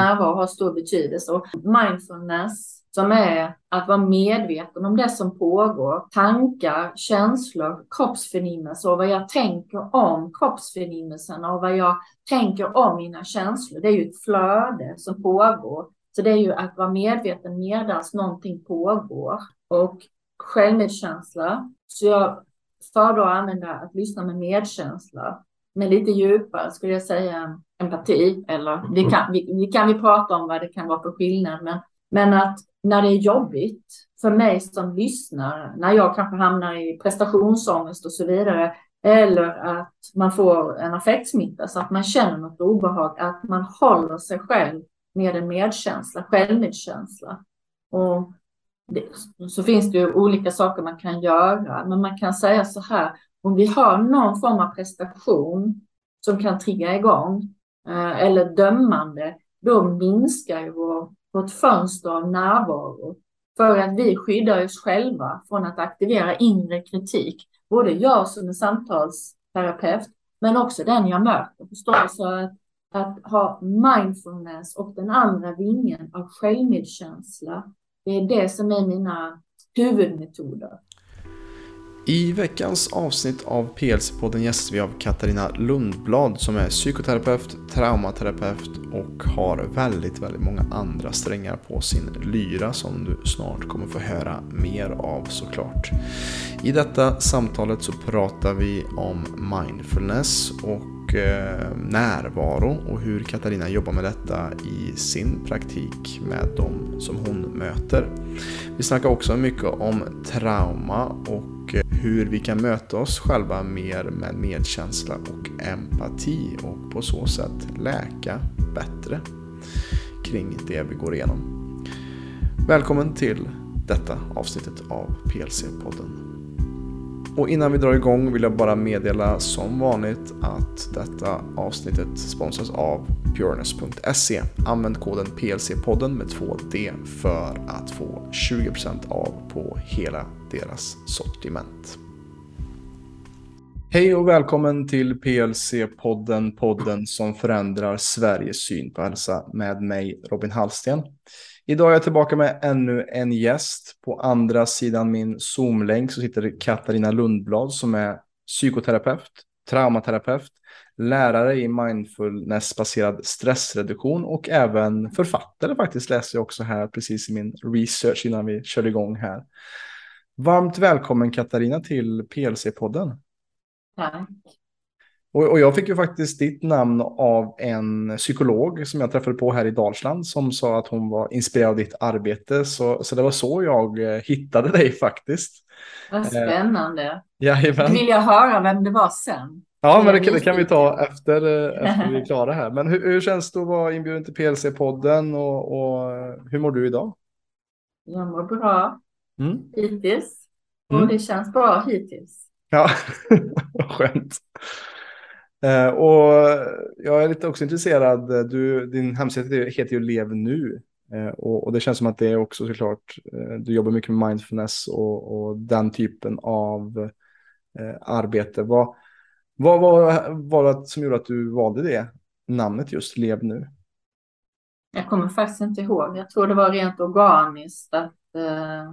närvaro har stor betydelse. Och mindfulness, som är att vara medveten om det som pågår, tankar, känslor, kroppsförnimmelser och vad jag tänker om kroppsförnimmelserna och vad jag tänker om mina känslor. Det är ju ett flöde som pågår. Så det är ju att vara medveten medan någonting pågår. Och självmedkänsla. Så jag föredrar att använda att lyssna med medkänsla. Men lite djupare skulle jag säga empati. Eller det kan, vi, vi kan vi prata om vad det kan vara för skillnad. Men, men att när det är jobbigt för mig som lyssnar, när jag kanske hamnar i prestationsångest och så vidare, eller att man får en affektsmitta så att man känner något obehag, att man håller sig själv med en medkänsla, självmedkänsla. Och det, så finns det ju olika saker man kan göra, men man kan säga så här, om vi har någon form av prestation som kan trigga igång, Eh, eller dömande, då minskar ju vår, vårt fönster av närvaro. För att vi skyddar oss själva från att aktivera inre kritik. Både jag som är samtalsterapeut, men också den jag möter. Förstår? Så att, att ha mindfulness och den andra vingen av självmedkänsla det är det som är mina huvudmetoder. I veckans avsnitt av PLC-podden gästas vi av Katarina Lundblad som är psykoterapeut, traumaterapeut och har väldigt, väldigt många andra strängar på sin lyra som du snart kommer få höra mer av såklart. I detta samtalet så pratar vi om mindfulness och och eh, närvaro och hur Katarina jobbar med detta i sin praktik med de som hon möter. Vi snackar också mycket om trauma och Eh, hur vi kan möta oss själva mer med medkänsla och empati och på så sätt läka bättre kring det vi går igenom. Välkommen till detta avsnittet av PLC-podden. Och innan vi drar igång vill jag bara meddela som vanligt att detta avsnittet sponsras av pureness.se. Använd koden PLC-podden med 2D för att få 20% av på hela deras sortiment. Hej och välkommen till PLC-podden, podden som förändrar Sveriges syn på hälsa med mig Robin Hallsten. Idag är jag tillbaka med ännu en gäst. På andra sidan min Zoom-länk så sitter Katarina Lundblad som är psykoterapeut, traumaterapeut, lärare i mindfulnessbaserad stressreduktion och även författare faktiskt läser jag också här precis i min research innan vi körde igång här. Varmt välkommen Katarina till PLC-podden. Tack. Och, och, jag fick ju faktiskt ditt namn av en psykolog som jag träffade på här i Dalsland som sa att hon var inspirerad av ditt arbete. Så, så det var så jag eh, hittade dig faktiskt. Vad eh, spännande. Jajamän. Vill jag höra vem det var sen? Ja, men det kan, det kan vi ta efter, eh, efter vi är klara här. Men hur, hur känns det att vara inbjuden till PLC-podden och, och hur mår du idag? Jag mår bra mm. hittills. Mm. Och det känns bra hittills. Ja, skönt. Eh, och jag är lite också intresserad, du, din hemsida heter ju Lev nu. Eh, och, och, det känns som att det är också såklart, eh, du jobbar mycket med mindfulness och, och den typen av eh, arbete. Vad, vad var det som gjorde att du valde det namnet just Lev nu? Jag kommer faktiskt inte ihåg. Jag tror det var rent organiskt att eh,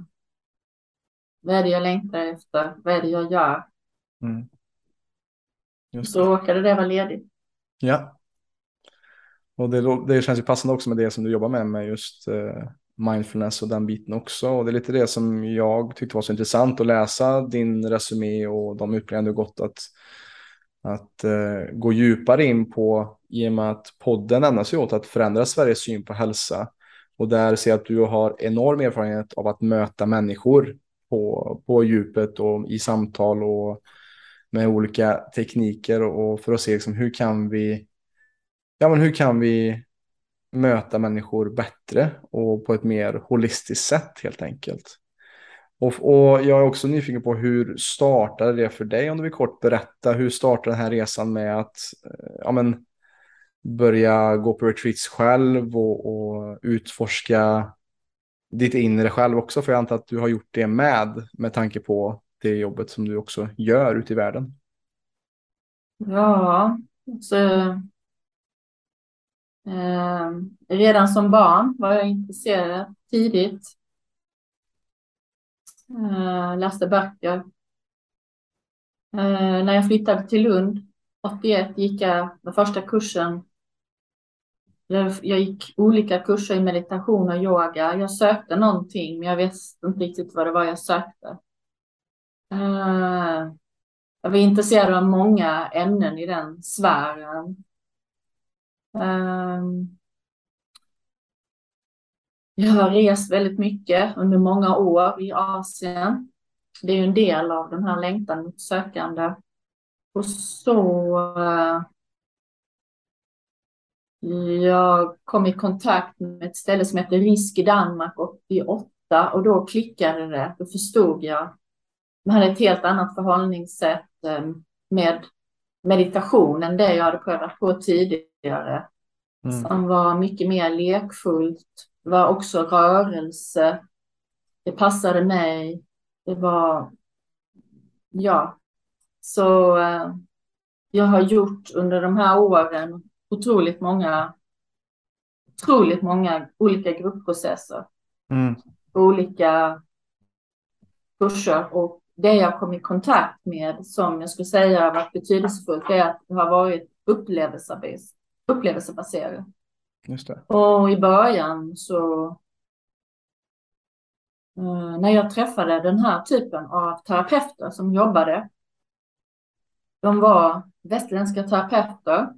vad är det jag längtar efter? Vad är det jag gör? Mm. Så råkade det vara ledigt. Ja. Och det, det känns ju passande också med det som du jobbar med, med just uh, mindfulness och den biten också. Och det är lite det som jag tyckte var så intressant att läsa din resumé och de utbildningar du gått att, att uh, gå djupare in på i och med att podden ägnar sig åt att förändra Sveriges syn på hälsa. Och där ser jag att du har enorm erfarenhet av att möta människor på, på djupet och i samtal och med olika tekniker och för att se liksom hur kan vi ja, men hur kan vi möta människor bättre och på ett mer holistiskt sätt helt enkelt. Och, och jag är också nyfiken på hur startade det för dig om du vill kort berätta hur startade den här resan med att eh, ja, men, börja gå på retreats själv och, och utforska ditt inre själv också för jag antar att du har gjort det med med tanke på det jobbet som du också gör ute i världen? Ja, så Eh, redan som barn var jag intresserad tidigt. Eh, läste böcker. Eh, när jag flyttade till Lund 81 gick jag den första kursen. Jag gick olika kurser i meditation och yoga. Jag sökte någonting, men jag visste inte riktigt vad det var jag sökte. Ah, uh, jag var intresserad av många ämnen i den sfären. Uh, jag har rest väldigt mycket under många år i Asien. Det är ju en del av den här längtan mot sökande. Och så uh, jag kom i kontakt med ett ställe som heter Risk i Danmark 88 och då klickade det. Då förstod jag. Man hade ett helt annat förhållningssätt um, med meditation än det jag hade prövat på tidigare. Mm. Som var mycket mer lekfullt. Var också rörelse. Det passade mig. Det var, ja. Så eh, jag har gjort under de här åren otroligt många, otroligt många olika gruppprocesser. Mm. Olika kurser och det jag kom i kontakt med som jag skulle säga har varit betydelsefullt är att det har varit upplevelsebaserat. Just det. Och i början så eh, när jag träffade den här typen av terapeuter som jobbade. De var västerländska terapeuter,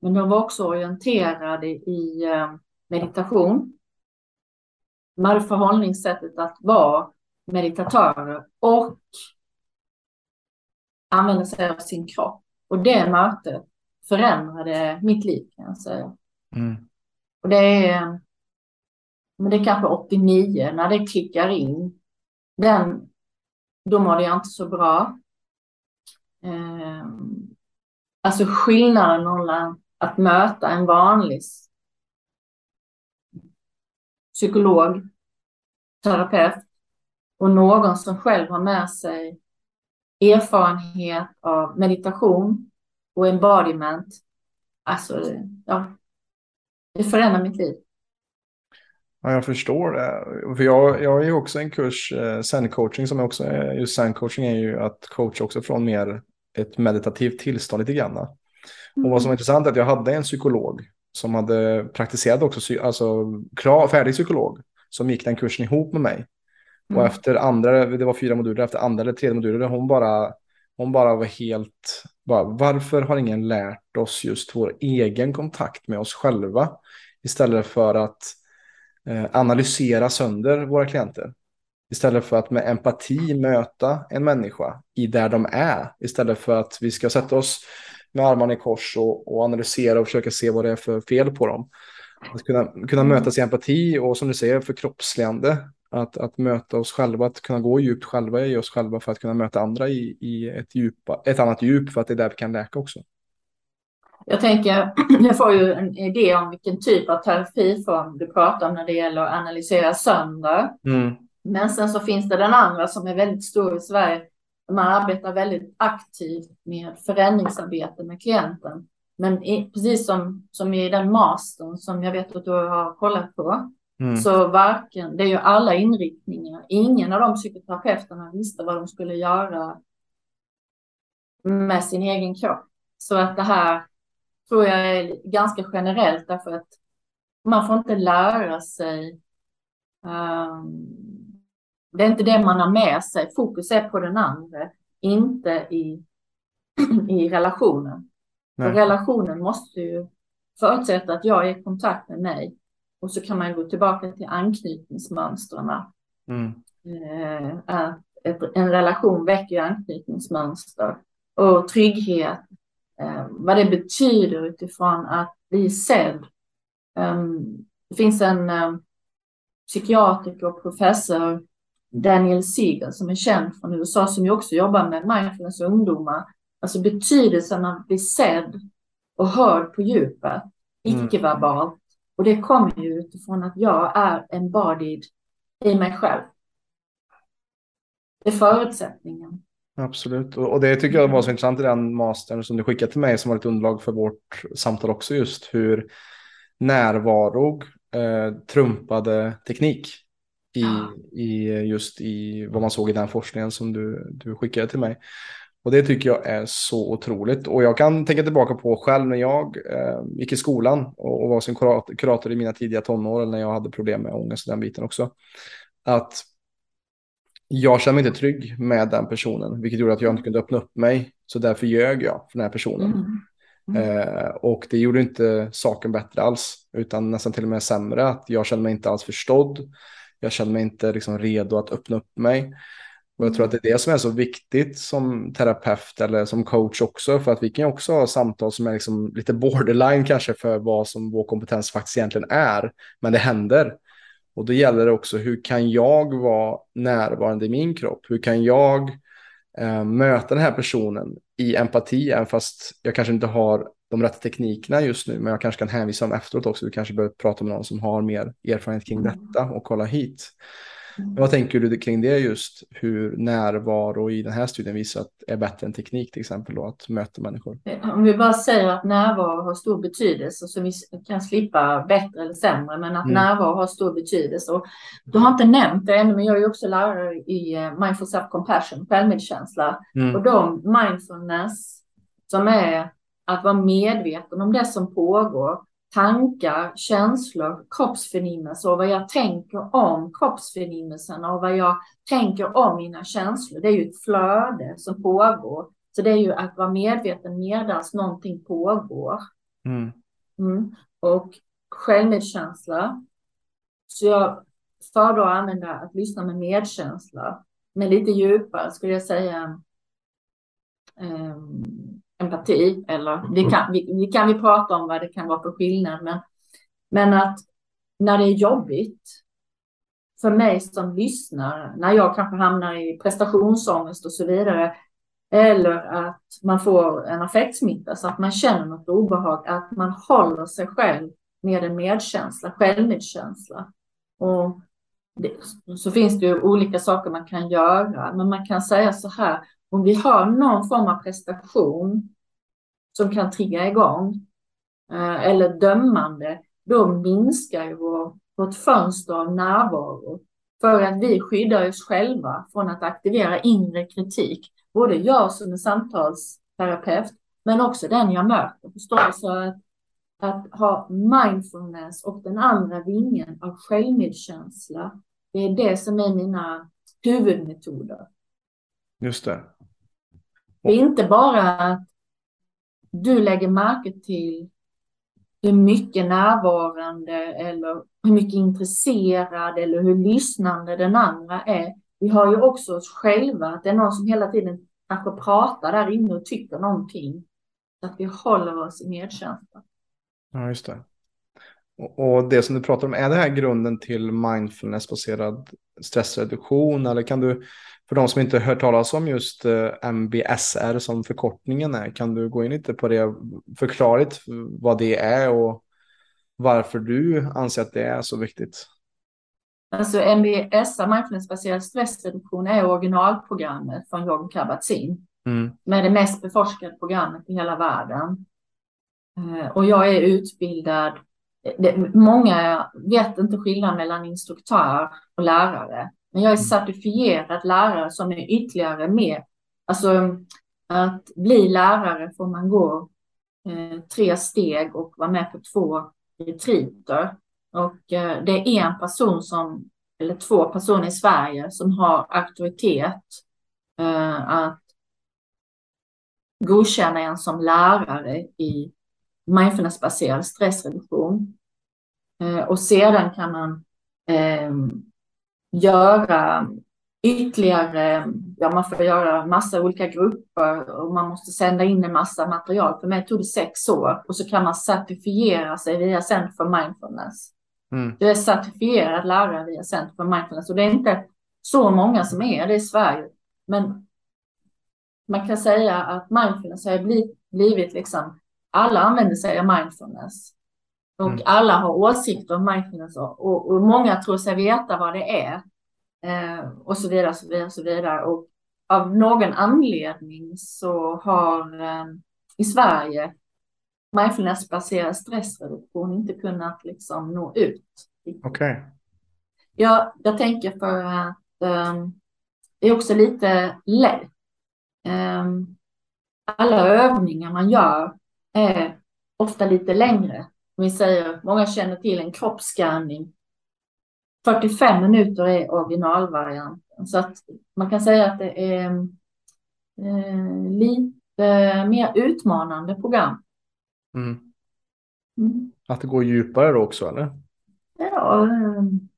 men de var också orienterade i eh, meditation. De hade förhållningssättet att vara meditatörer och använda sig av sin kropp. Och det mötet förändrade mitt liv kan jag säga. Mm. Och det är, men det är kanske 89 när det klickar in. Den, då mådde jag inte så bra. Eh, alltså skillnaden mellan att möta en vanlig psykolog, terapeut och någon som själv har med sig erfarenhet av meditation och embodiment. Alltså, ja, det förändrar mitt liv. Ja, jag förstår det. För jag, jag är ju också en kurs, eh, Zen-coaching, som också är, just Zen-coaching är ju att coacha också från mer ett meditativt tillstånd lite grann. Mm. Och vad som är intressant är att jag hade en psykolog som hade praktiserat också, alltså klar, färdig psykolog, som gick den kursen ihop med mig. Mm. Och efter andra, det var fyra moduler, efter andra eller tredje moduler, hon bara, hon bara var helt, bara, varför har ingen lärt oss just vår egen kontakt med oss själva? Istället för att eh, analysera sönder våra klienter. Istället för att med empati möta en människa i där de är. Istället för att vi ska sätta oss med armarna i kors och, och analysera och försöka se vad det är för fel på dem. Att kunna, kunna mm. mötas i empati och som du säger förkroppsligande att, att möta oss själva, att kunna gå djupt själva i oss själva för att kunna möta andra i, i ett, djupa, ett annat djup för att det är där vi kan läka också. Jag tänker, jag får ju en idé om vilken typ av terapiform du pratar om när det gäller att analysera sönder. Mm. Men sen så finns det den andra som är väldigt stor i Sverige. Man arbetar väldigt aktivt med förändringsarbete med klienten. Men i, precis som, som i den mastern som jag vet att du har kollat på, Mm. Så varken, det är ju alla inriktningar. Ingen av de psykoterapeuterna visste vad de skulle göra med sin egen kropp. Så att det här tror jag är ganska generellt därför att man får inte lära sig. Um, det är inte det man har med sig. Fokus är på den andra, inte i, i relationen. Relationen måste ju förutsätta att jag är i kontakt med mig och så kan man gå tillbaka till anknytningsmönstren. Mm. Eh, ett, en relation väcker anknytningsmönster och trygghet. Eh, vad det betyder utifrån att bli sedd. Um, det finns en um, psykiatriker och professor, Daniel Siegel, som är känd från USA, som ju också jobbar med mindfulness och ungdomar. Alltså betydelsen av att bli sedd och hörd på djupet, mm. icke-verbalt. Och det kommer ju utifrån att jag är embodied i mig själv. Det är förutsättningen. Absolut, och det tycker jag var så intressant i den mastern som du skickade till mig som var ett underlag för vårt samtal också just hur närvaro eh, trumpade teknik i, i just i vad man såg i den forskningen som du, du skickade till mig. Och det tycker jag är så otroligt. Och jag kan tänka tillbaka på själv när jag eh, gick i skolan och, och var som kurator, kurator i mina tidiga tonår, eller när jag hade problem med ångest och den biten också. Att jag kände mig inte trygg med den personen, vilket gjorde att jag inte kunde öppna upp mig. Så därför ljög jag för den här personen. Mm. Mm. Eh, och det gjorde inte saken bättre alls, utan nästan till och med sämre. Att jag kände mig inte alls förstådd. Jag kände mig inte liksom redo att öppna upp mig. Och jag tror att det är det som är så viktigt som terapeut eller som coach också. För att vi kan också ha samtal som är liksom lite borderline kanske för vad som vår kompetens faktiskt egentligen är. Men det händer. Och då gäller det också hur kan jag vara närvarande i min kropp? Hur kan jag eh, möta den här personen i empati, även fast jag kanske inte har de rätta teknikerna just nu, men jag kanske kan hänvisa dem efteråt också. Du kanske behöver prata med någon som har mer erfarenhet kring mm. detta och kolla hit. Mm. Vad tänker du kring det just, hur närvaro i den här studien visar att är bättre än teknik till exempel då, att möta människor? Om vi bara säger att närvaro har stor betydelse så vi kan slippa bättre eller sämre, men att mm. närvaro har stor betydelse. Och du har inte nämnt det ännu, men jag är också lärare i eh, Mindful Self-Compassion, självmedkänsla. Mm. Och de mindfulness som är att vara medveten om det som pågår tankar, känslor, kroppsförnimmelser och vad jag tänker om kroppsförnimmelserna och vad jag tänker om mina känslor. Det är ju ett flöde som pågår. Så det är ju att vara medveten medan någonting pågår. Mm. Mm. Och självmedkänsla. Så jag föredrar att använda att lyssna med medkänsla. Men lite djupare skulle jag säga um, empati, eller mm. kan, vi, vi kan vi prata om vad det kan vara för skillnad, men, men att när det är jobbigt för mig som lyssnar, när jag kanske hamnar i prestationsångest och så vidare, eller att man får en affektsmitta så att man känner något obehag, att man håller sig själv med en medkänsla, självmedkänsla. Och det, så finns det ju olika saker man kan göra, men man kan säga så här, om vi har någon form av prestation som kan trigga igång eh, eller dömande, då minskar ju vår, vårt fönster av närvaro för att vi skyddar oss själva från att aktivera inre kritik. Både jag som är samtalsterapeut, men också den jag möter. Förstår så att, att ha mindfulness och den andra vingen av självmedkänsla, det är det som är mina huvudmetoder. Just det. Det är inte bara att du lägger märke till hur mycket närvarande eller hur mycket intresserad eller hur lyssnande den andra är. Vi har ju också oss själva, att det är någon som hela tiden kanske pratar där inne och tycker någonting. Så att vi håller oss i medkänsla. Ja, just det. Och det som du pratar om, är det här grunden till mindfulnessbaserad stressreduktion? Eller kan du för de som inte hört talas om just eh, MBSR som förkortningen är, kan du gå in lite på det, förklara lite vad det är och varför du anser att det är så viktigt? Alltså MBSR, mindfulnessbaserad stressreduktion, är originalprogrammet från Jon Kabat-Zinn. Mm. Med det mest beforskade programmet i hela världen. Eh, och jag är utbildad, många vet inte skillnaden mellan instruktör och lärare. Men jag är certifierad lärare som är ytterligare mer, alltså att bli lärare får man gå eh, tre steg och vara med på två retriter. Och eh, det är en person som, eller två personer i Sverige som har auktoritet eh, att godkänna en som lärare i mindfulnessbaserad stressreduktion. Eh, och sedan kan man eh, göra ytterligare, ja man får göra massa olika grupper och man måste sända in en massa material. För mig tog det sex år och så kan man certifiera sig via Center for Mindfulness. Mm. Du är certifierad lärare via Center for Mindfulness och det är inte så många som är det i Sverige. Men man kan säga att mindfulness har blivit, blivit liksom, alla använder sig av mindfulness. Och mm. alla har åsikter om mindfulness och, och, många tror sig veta vad det är. Eh, och så vidare, så vidare, så vidare. Och av någon anledning så har eh, i Sverige mindfulnessbaserad stressreduktion inte kunnat liksom nå ut. Okej. Okay. Ja, jag tänker för att um, det är också lite lätt. Um, alla övningar man gör är ofta lite längre. Vi säger, många känner till en kroppsskanning. 45 minuter är originalvarianten. Så att man kan säga att det är eh, lite mer utmanande program. Mm. Mm. Att det går djupare då också eller? Ja, ehm,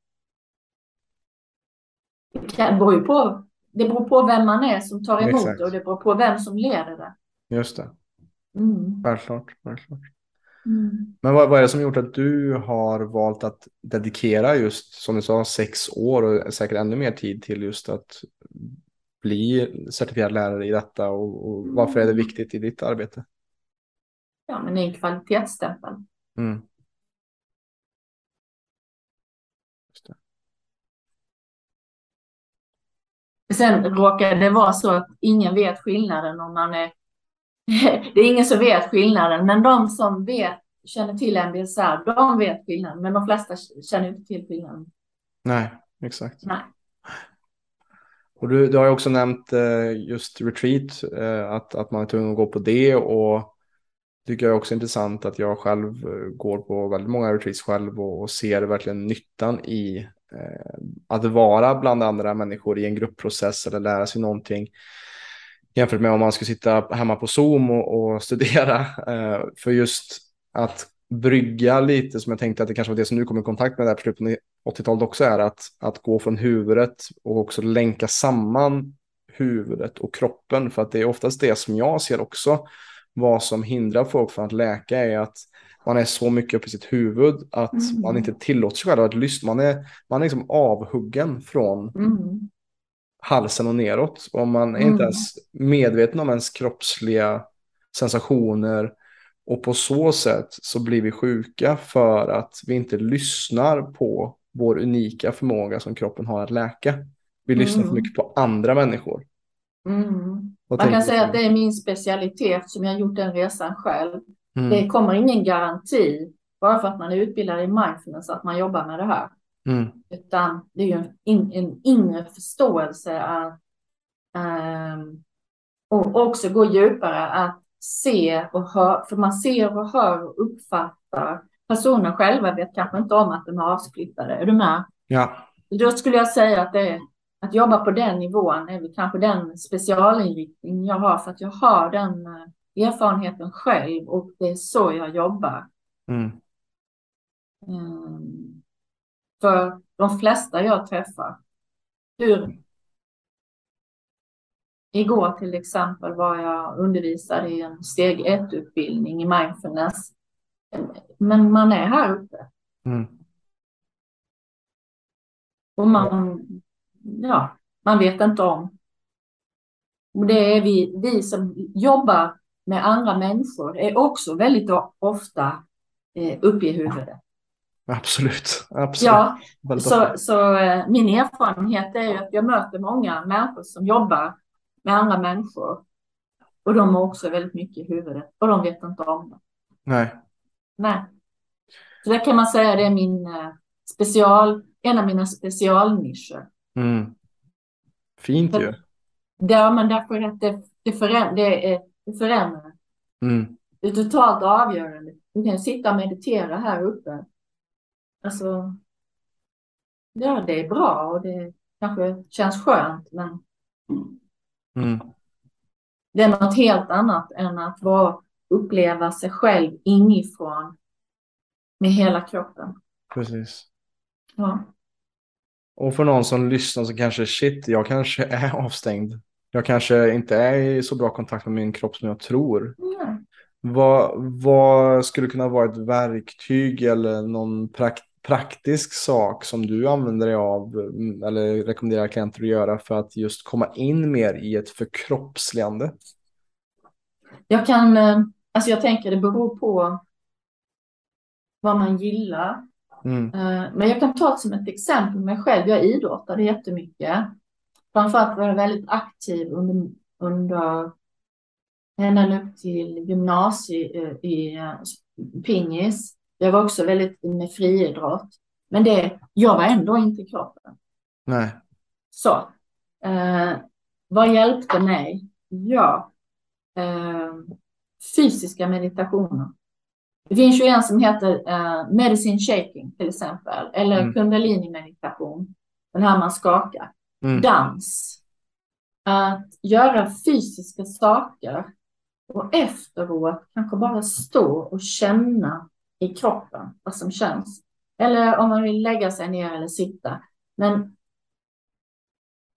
det beror på. Det beror på vem man är som tar emot Exakt. det och det beror på vem som leder det. Just det. Mm. Självklart. självklart. Mm. Men vad, vad, är det som gjort att du har valt att dedikera just, som du sa, sex år och säkert ännu mer tid till just att bli certifierad lärare i detta och, och varför är det viktigt i ditt arbete? Ja, men det är en kvalitetsstämpel. Mm. Sen råkar det vara så att ingen vet skillnaden om man är... det är ingen som vet skillnaden, men de som vet, känner till MBSR, de vet skillnaden, men de flesta känner inte till skillnaden. Nej, exakt. Nej. Och du, du har ju också nämnt eh, just retreat, eh, att, att man är tvungen att gå på det och tycker jag också intressant att jag själv eh, går på väldigt många retreats själv och, och ser verkligen nyttan i att vara bland andra människor i en gruppprocess eller lära sig någonting jämfört med om man skulle sitta hemma på Zoom och, och studera. Eh, för just att brygga lite som jag tänkte att det kanske var det som du kom i kontakt med där på slutet av 80-talet också är att, att gå från huvudet och också länka samman huvudet och kroppen för att det är oftast det som jag ser också vad som hindrar folk från att läka är att man är så mycket uppe i sitt huvud att mm. man inte tillåter sig själv att lyssna. Man är, man är liksom avhuggen från mm. Halsen och neråt. Och man är mm. inte ens medveten om ens kroppsliga sensationer. Och på så sätt så blir vi sjuka för att vi inte lyssnar på vår unika förmåga som kroppen har att läka. Vi lyssnar för mm. mycket på andra människor. Mm. Man kan säga att det är min specialitet som jag har gjort den resan själv. Mm. Det kommer ingen garanti bara för att man är utbildad i mindfulness att man jobbar med det här. Mm. Utan det är ju en, in, en inre förståelse att, um, och också gå djupare att se och höra, för man ser och hör och uppfattar. Personer själva vet kanske inte om att de är avsplittade. Är du med? Ja. Då skulle jag säga att det att jobba på den nivån är väl kanske den specialinriktning jag har för att jag har den eh, erfarenheten själv och det är så jag jobbar. Mm. Um, för de flesta jag träffar. Hur, igår till exempel var jag undervisade i en steg ett utbildning i mindfulness. Men man är här uppe. Mm. Och man, ja, man vet inte om. Och det är vi, vi som jobbar med andra människor är också väldigt ofta eh, uppe i huvudet. Absolut. Absolut. Ja, så, så eh, min erfarenhet är att jag möter många människor som jobbar med andra människor. Och de har också väldigt mycket i huvudet och de vet inte om det. Nej. Nej. Så det kan man säga det är min eh, special, en av mina specialnischer. Mm. Fint ju. Ja, men därför att det, det, föränd, det är det förändrar. Mm. Det är totalt avgörande. Du kan sitta och meditera här uppe. Alltså, ja, det är bra och det kanske känns skönt, men mm. det är något helt annat än att bara uppleva sig själv inifrån med hela kroppen. Precis. Ja. Och för någon som lyssnar så kanske shit, jag kanske är avstängd jag kanske inte är i så bra kontakt med min kropp som jag tror. Mm. Vad, vad skulle kunna vara ett verktyg eller någon prakt, praktisk sak som du använder dig av mm, eller rekommenderar klienter att göra för att just komma in mer i ett förkroppsligande? Jag kan, eh, alltså jag tänker det beror på vad man gillar. Mm. Eh, men jag kan ta som ett exempel mig själv. Jag idrottade jättemycket. Framförallt var jag väldigt aktiv under, under ända upp till gymnasiet i, i pingis. Jag var också väldigt med friidrott. Men det, jag var ändå inte kroppen. Nej. Så. Eh, vad hjälpte mig? Ja. Eh, fysiska meditationer. Det finns ju en som heter eh, medicine shaking till exempel. Eller mm. kundalini meditation. Den här man skakar. Mm. Dans. Att göra fysiska saker och efteråt kanske bara stå och känna i kroppen vad som känns. Eller om man vill lägga sig ner eller sitta. Men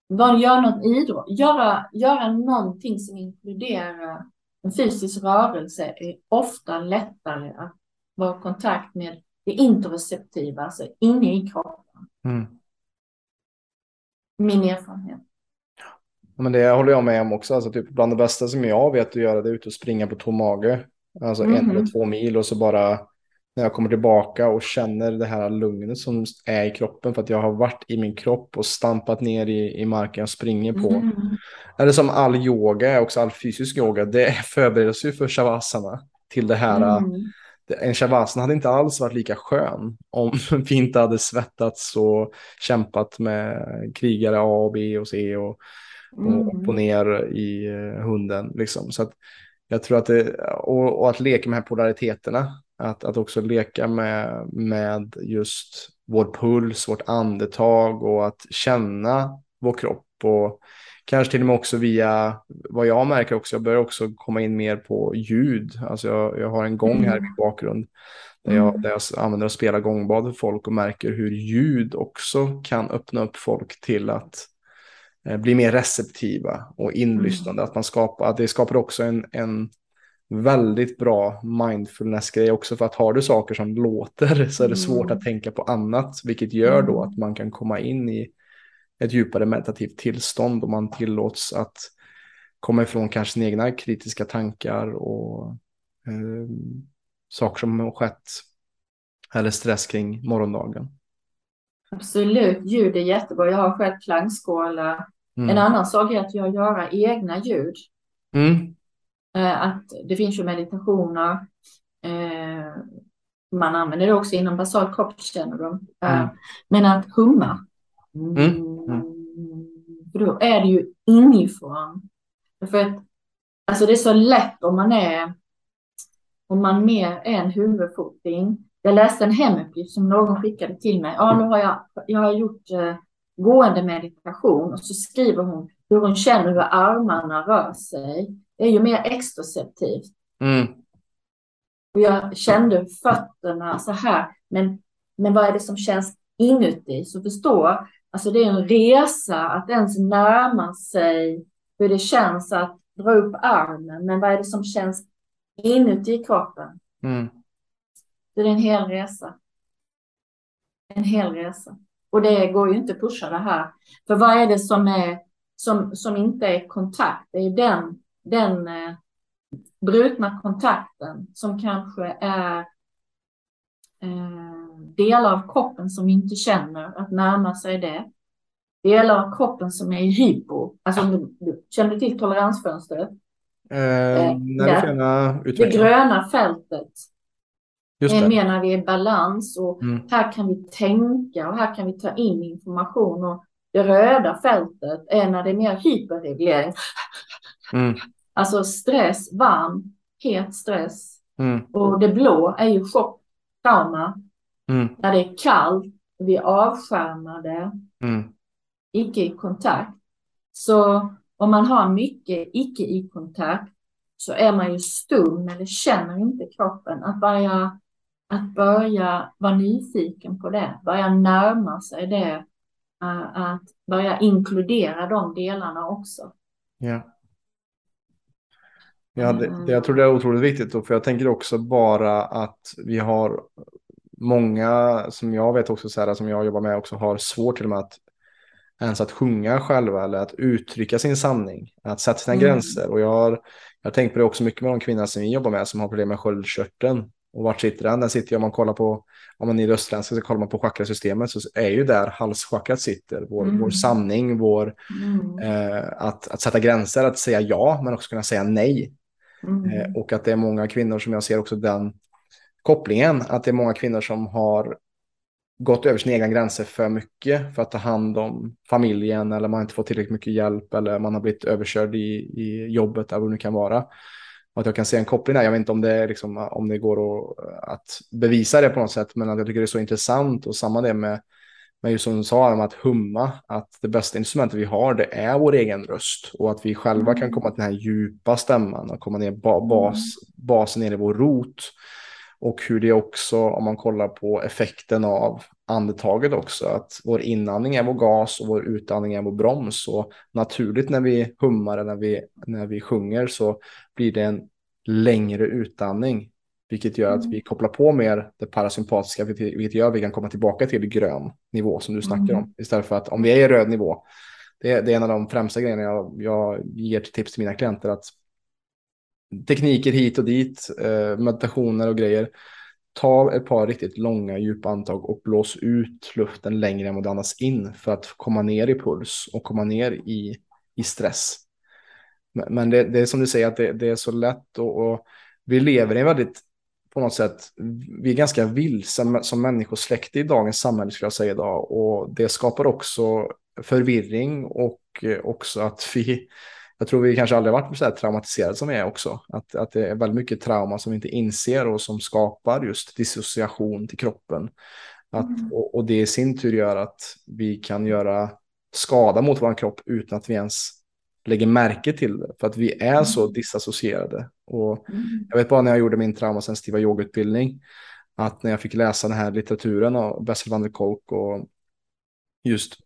bara göra något idrott, göra, göra någonting som inkluderar en fysisk rörelse är ofta lättare att vara i kontakt med det interoceptiva, alltså inne i kroppen. Mm. Min erfarenhet. Men det håller jag med om också. Alltså, typ bland det bästa som jag vet att göra det är och springa på tom mage. Alltså mm. en eller två mil och så bara när jag kommer tillbaka och känner det här lugnet som är i kroppen för att jag har varit i min kropp och stampat ner i, i marken och springer på. Mm. Eller som all yoga, också all fysisk yoga, det förbereder sig för shavasana till det här. Mm. En shavasana hade inte alls varit lika skön om vi inte hade svettats och kämpat med krigare A B och C och mm. och upp och ner i eh, hunden. Liksom. Så att jag tror att det, och, och, att leka med de här polariteterna, att, att också leka med, med just vår puls, vårt andetag och att känna vår kropp och kanske till och med också via vad jag märker också, jag börjar också komma in mer på ljud. Alltså jag, jag har en gång här i min bakgrund där jag, mm. där jag använder och spelar gångbad för folk och märker hur ljud också kan öppna upp folk till att Eh, blir mer receptiva och inlyssnande. Mm. Att man skapar, att det skapar också en, en väldigt bra mindfulness-grej också. För att har du saker som låter så är det svårt mm. att tänka på annat. Vilket gör då mm. att man kan komma in i ett djupare meditativt tillstånd och man tillåts att komma ifrån kanske sina egna kritiska tankar och eh, saker som har skett eller stress kring morgondagen. Absolut, ljud är jättebra. Jag har själv klangskålar. Mm. En annan sak är att jag gör egna ljud. Mm. Eh, att det finns ju meditationer. Eh, man använder det också inom basal kroppskännedom. Eh, mm. Men att humma. Mm. mm. För då är det ju inifrån. För att alltså det är så lätt om man är om man mer är en huvudfoting jag läste en hemuppgift som någon skickade till mig. Ja, nu har jag, jag har gjort eh, gående meditation och så skriver hon hur hon känner hur armarna rör sig. Det är ju mer extroceptivt. Mm. Och jag kände fötterna så här, men, men vad är det som känns inuti? Så förstå, alltså det är en resa att ens närma sig hur det känns att dra upp armen, men vad är det som känns inuti kroppen? Mm. Det är en hel resa. En hel resa. Och det går ju inte att pusha det här. För vad är det som, är, som, som inte är kontakt? Det är den, den eh, brutna kontakten som kanske är eh, delar av kroppen som vi inte känner, att närma sig det. Delar av kroppen som är hypo. Alltså, du, du, känner du till toleransfönstret? Eh, eh, det, det gröna fältet Just det. menar vi är balans och mm. här kan vi tänka och här kan vi ta in information och det röda fältet är när det är mer hyperreglering. Mm. Alltså stress, varm, het stress. Mm. Och det blå är ju chock, trauma. Mm. När det är kallt, vi är avskärmade, mm. icke i kontakt. Så om man har mycket icke i kontakt så är man ju stum eller känner inte kroppen. Att börja att börja vara nyfiken på det, börja närma sig det, att börja inkludera de delarna också. Ja. Ja, det, det, jag tror det är otroligt viktigt, för jag tänker också bara att vi har många som jag vet också, så här, som jag jobbar med också, har svårt till och med att ens att sjunga själva eller att uttrycka sin sanning, att sätta sina mm. gränser. Och jag har, jag har tänkt på det också mycket med de kvinnor som vi jobbar med som har problem med sköldkörteln. Och vart sitter den? Den sitter ju om man kollar på, om man är östländska så kollar man på chakrasystemet så är ju där halschakrat sitter. Vår, mm. vår sanning, vår, mm. eh, att, att sätta gränser, att säga ja men också kunna säga nej. Mm. Och att det är många kvinnor som jag ser också den kopplingen, att det är många kvinnor som har gått över sina egna gränser för mycket för att ta hand om familjen eller man inte fått tillräckligt mycket hjälp eller man har blivit överkörd i, i jobbet eller vad det nu kan vara. Att jag kan se en koppling där. Jag vet inte om det, liksom, om det går att, bevisa det på något sätt, men att jag tycker det är så intressant. Och samma det med, med just som du sa om att humma, att det bästa instrumentet vi har det är vår egen röst. Och att vi själva kan komma till den här djupa stämman och komma ner bas, basen ner i vår rot och hur det också, om man kollar på effekten av andetaget också, att vår inandning är vår gas och vår utandning är vår broms. Och naturligt när vi hummar eller när vi, när vi sjunger så blir det en längre utandning, vilket gör att mm. vi kopplar på mer det parasympatiska, vilket gör att vi kan komma tillbaka till grön nivå som du snackar om, mm. istället för att om vi är i röd nivå, det är, det är en av de främsta grejerna jag, jag ger tips till mina klienter, att tekniker hit och dit, eh, meditationer och grejer. Ta ett par riktigt långa djupa andetag och blås ut luften längre än vad du andas in för att komma ner i puls och komma ner i, i stress. Men, men det, det, är som du säger att det, det är så lätt och, och, vi lever i en väldigt på något sätt, vi är ganska vilse som människosläkte i dagens samhälle skulle jag säga idag och det skapar också förvirring och eh, också att vi jag tror vi kanske aldrig varit så här traumatiserade som vi är också. Att, att det är väldigt mycket trauma som vi inte inser och som skapar just dissociation till kroppen. Att, mm. och, och, det i sin tur gör att vi kan göra skada mot vår kropp utan att vi ens lägger märke till det. För att vi är mm. så disassocierade. Och mm. Jag vet bara när jag gjorde min traumasensitiva yogautbildning att när jag fick läsa den här litteraturen av Bessel van der Kolk och just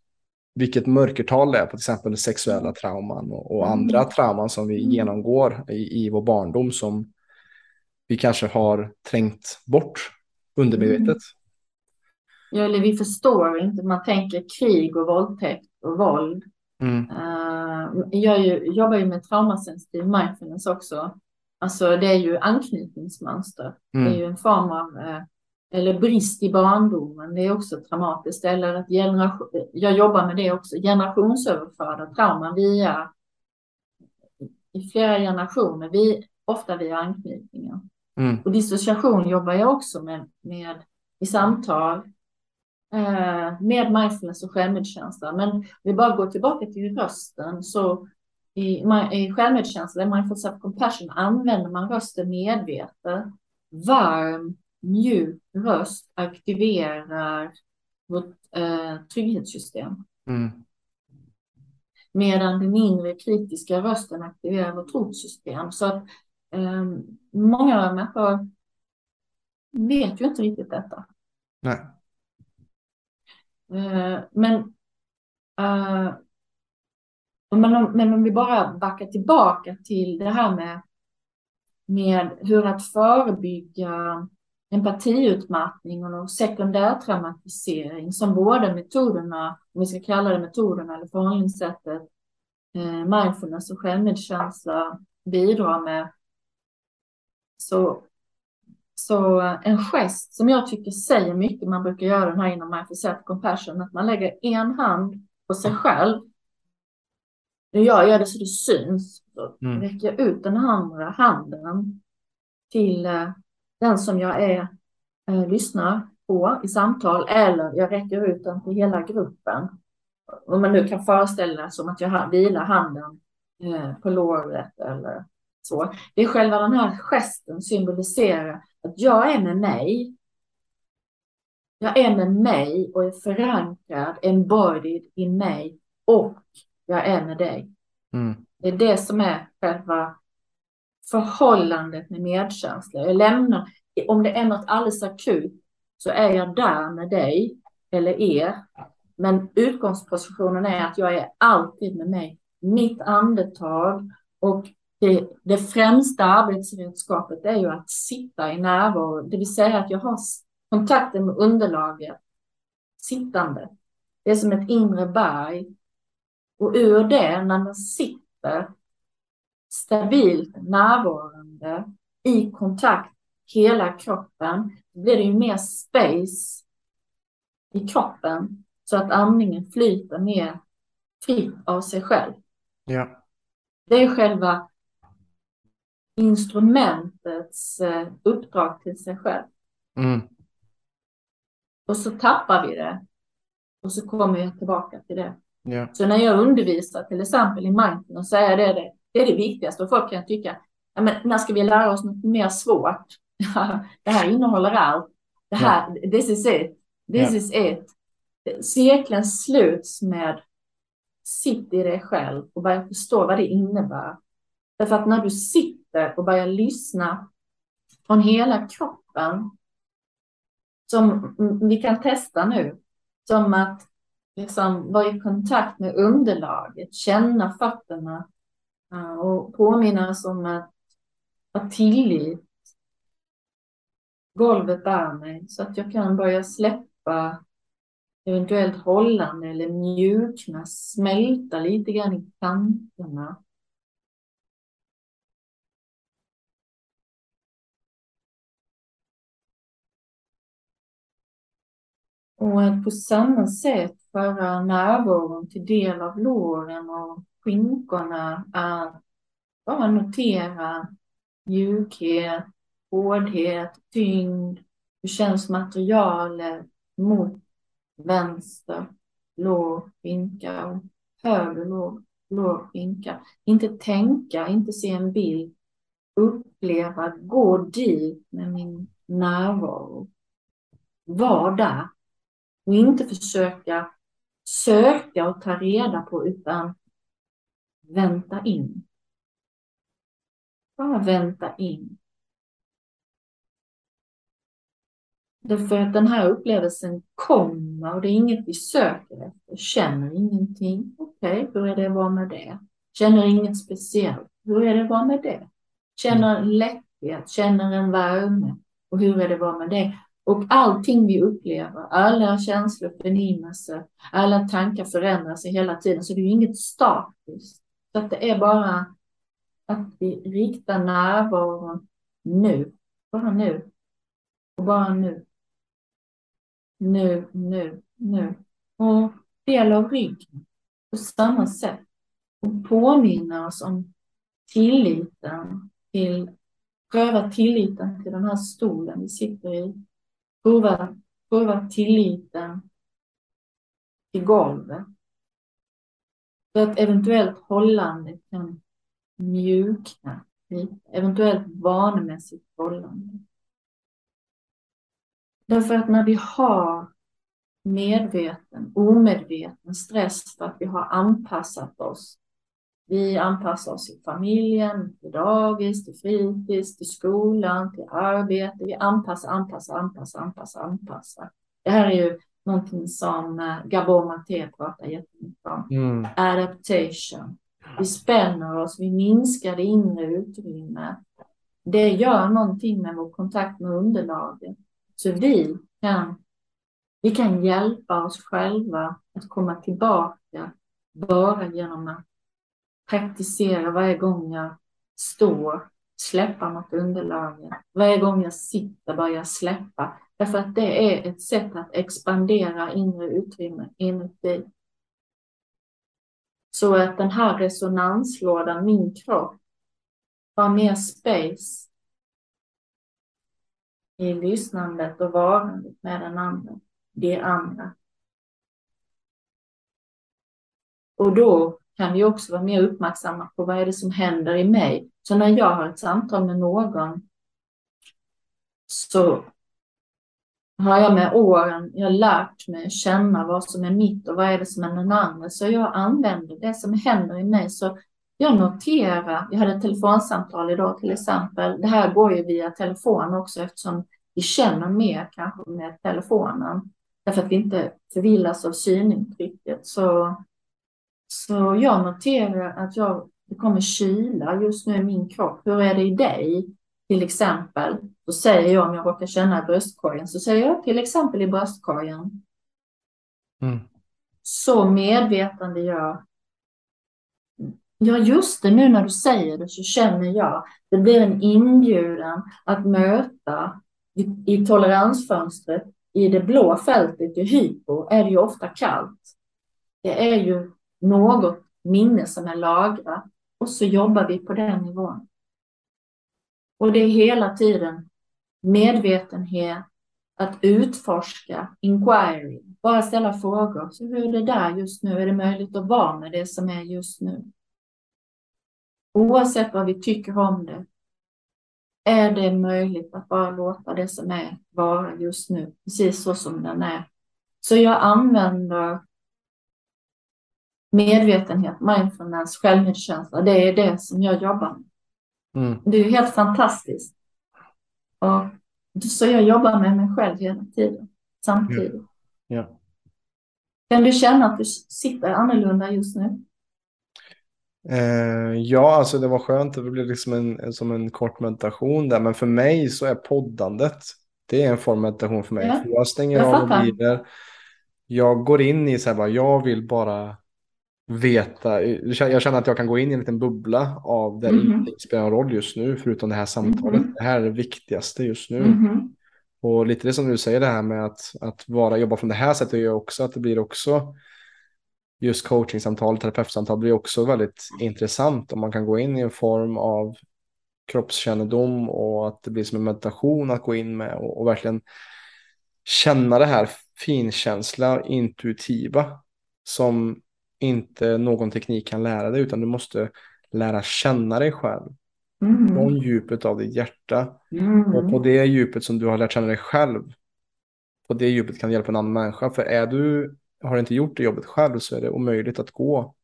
vilket mörkertal det är på till exempel sexuella mm. trauman och, och andra mm. trauman som vi mm. genomgår i, i vår barndom som vi kanske har trängt bort undermedvetet. Ja, eller vi förstår inte. Man tänker krig och våldtäkt och våld. Mm. Uh, jag ju, jobbar ju med traumasensitiv mindfulness också. Alltså det är ju anknytningsmönster. Mm. Det är ju en form av uh, eller brist i barndomen, det är också traumatiskt. Eller att generation, jag jobbar med det också, generationsöverförda trauman via i flera generationer, vi, ofta via anknytningar. Mm. Och dissociation jobbar jag också med, med i samtal eh, med mindfulness och självmedkänsla. Men vi bara går tillbaka till rösten så i, i självmedkänsla, mindful self-compassion, använder man rösten medvetet, varm, mjuk röst aktiverar vårt eh, trygghetssystem. Mm. Medan den inre kritiska rösten aktiverar vårt hotsystem. Så att eh, många människor vet ju inte riktigt detta. Nej. Eh, men, eh, men, om, men om vi bara backar tillbaka till det här med, med hur att förebygga empatiutmattning och sekundär traumatisering som båda metoderna, om vi ska kalla det metoderna eller förhållningssättet, eh, mindfulness och självmedkänsla bidrar med. Så, så en gest som jag tycker säger mycket, man brukar göra den här inom mindful self compassion, att man lägger en hand på sig själv. Jag gör det så det syns. Så mm. räcker jag ut den andra handen till eh, den som jag är, eh, lyssnar på i samtal eller jag räcker ut den till hela gruppen. Om man nu kan föreställa sig som att jag vilar handen eh, på låret eller så. Det är själva den här gesten symboliserar att jag är med mig. Jag är med mig och är förankrad, embodied i mig och jag är med dig. Mm. Det är det som är själva förhållandet med medkänsla. Jag lämnar, om det är något alldeles akut så är jag där med dig eller er. Men utgångspositionen är att jag är alltid med mig. Mitt andetag och det, det främsta arbetsredskapet är ju att sitta i närvaro, det vill säga att jag har kontakten med underlaget sittande. Det är som ett inre berg. Och ur det, när man sitter stabilt närvarande i kontakt hela kroppen, då blir det ju mer space i kroppen så att andningen flyter mer fritt av sig själv. Ja. Det är själva instrumentets eh, uppdrag till sig själv. Mm. Och så tappar vi det. Och så kommer jag tillbaka till det. Ja. Så när jag undervisar till exempel i mindfulness så är det det, det, är det viktigaste. Och folk kan tycka, ja, men när ska vi lära oss något mer svårt? det här innehåller allt. Det här, ja. this is it. This ja. is it. Cirkeln sluts med sitt i dig själv och börja förstå vad det innebär. Därför att när du sitter och börjar lyssna från hela kroppen, som vi kan testa nu, som att liksom vara i kontakt med underlaget, känna fötterna Eh, och påminnas om att ha tillit. Golvet bär mig så att jag kan börja släppa eventuellt hållande eller mjukna, smälta lite grann i kanterna. Och att på samma sätt föra närvaron till del av låren och skinkorna är bara notera mjukhet, hårdhet, tyngd. Hur känns materialet mot vänster lår, skinka och höger lår, lår, skinka. Inte tänka, inte se en bild. Uppleva, gå dit med min närvaro. Var där. Och inte försöka söka och ta reda på utan vänta in. Bara vänta in. Därför att den här upplevelsen kommer och det är inget vi söker efter. Känner ingenting. Okej, okay, hur är det att vara med det? Känner inget speciellt. Hur är det att vara med det? Känner en lätthet, känner en värme. Och hur är det att vara med det? Och allting vi upplever, alla känslor, förnimmelser, alla tankar förändras hela tiden. Så det är ju inget statiskt. Så att det är bara att vi riktar närvaron nu. Bara nu. Och bara nu. Nu, nu, nu. Och del av ryggen på samma sätt. Och påminna oss om tilliten till, pröva tilliten till den här stolen vi sitter i. Prova, pröva tilliten till golvet. För att eventuellt hållande kan mjukna eventuellt vanemässigt hållande. Därför att när vi har medveten, omedveten stress för att vi har anpassat oss. Vi anpassar oss i familjen, till dagis, till fritids, till skolan, till arbete. Vi anpassar, anpassar, anpassar, anpassar, anpassar. Det här är ju någonting som eh, Gabor Maté pratar jättemycket om. Mm. Adaptation. Vi spänner oss, vi minskar det inre utrymmet. Det gör någonting med vår kontakt med underlaget. Så vi kan, vi kan hjälpa oss själva att komma tillbaka bara genom att praktisera varje gång jag står, släppa mot underlaget. Varje gång jag sitter börjar släppa. Därför att det är ett sätt att expandera inre utrymme inuti. Så att den här resonanslådan, min kropp, har mer space i lyssnandet och varandet med den andra, det andra. Och då kan vi också vara mer uppmärksamma på vad är det som händer i mig. Så när jag har ett samtal med någon så har jag med åren jag lärt mig känna vad som är mitt och vad är det som är den andra. Så jag använder det som händer i mig. Så jag noterar, jag hade ett telefonsamtal idag till exempel. Det här går ju via telefon också eftersom vi känner mer kanske med telefonen. Därför att vi inte förvillas av synintrycket. Så, så jag noterar att jag, det kommer kyla just nu i min kropp. Hur är det i dig? Till exempel, så säger jag om jag råkar känna i bröstkorgen, så säger jag till exempel i bröstkorgen. Mm. Så medvetande jag Ja, just det, nu när du säger det så känner jag, det blir en inbjudan att möta i, i toleransfönstret, i det blå fältet i hypo, är det ju ofta kallt. Det är ju något minne som är lagrat och så jobbar vi på den nivån. Och det är hela tiden medvetenhet, att utforska, inquiry, bara ställa frågor. Så hur är det där just nu? Är det möjligt att vara med det som är just nu? Oavsett vad vi tycker om det, är det möjligt att bara låta det som är vara just nu, precis så som den är. Så jag använder medvetenhet, mindfulness, självmedkänsla. Det är det som jag jobbar med. Mm. Det är helt fantastiskt. Och, så jag jobbar med mig själv hela tiden, samtidigt. Ja. ja. Kan du känna att du sitter annorlunda just nu? Eh, ja, alltså det var skönt. Det blev liksom en, som en kort meditation där. Men för mig så är poddandet, det är en form av meditation för mig. Ja, för jag stänger jag av mobiler. Jag går in i så här bara, jag vill bara veta. Jag känner att jag kan gå in i en liten bubbla av där mm. ingenting spelar roll just nu, förutom det här samtalet. Mm. Det här är det viktigaste just nu. Mm. Och lite det som du säger det här med att, att vara, jobba från det här sättet gör också att det blir också just coachingsamtal, terapeutsamtal blir också väldigt intressant om man kan gå in i en form av kroppskännedom och att det blir som en meditation att gå in med och, och verkligen känna det här finkänsla, intuitiva som inte någon teknik kan lära dig utan du måste lära känna dig själv. Mm. Från djupet av ditt hjärta. Mm. Och på det djupet som du har lärt känna dig själv. På det djupet kan du hjälpa en annan människa. För är du har inte gjort det jobbet själv så är det omöjligt att gå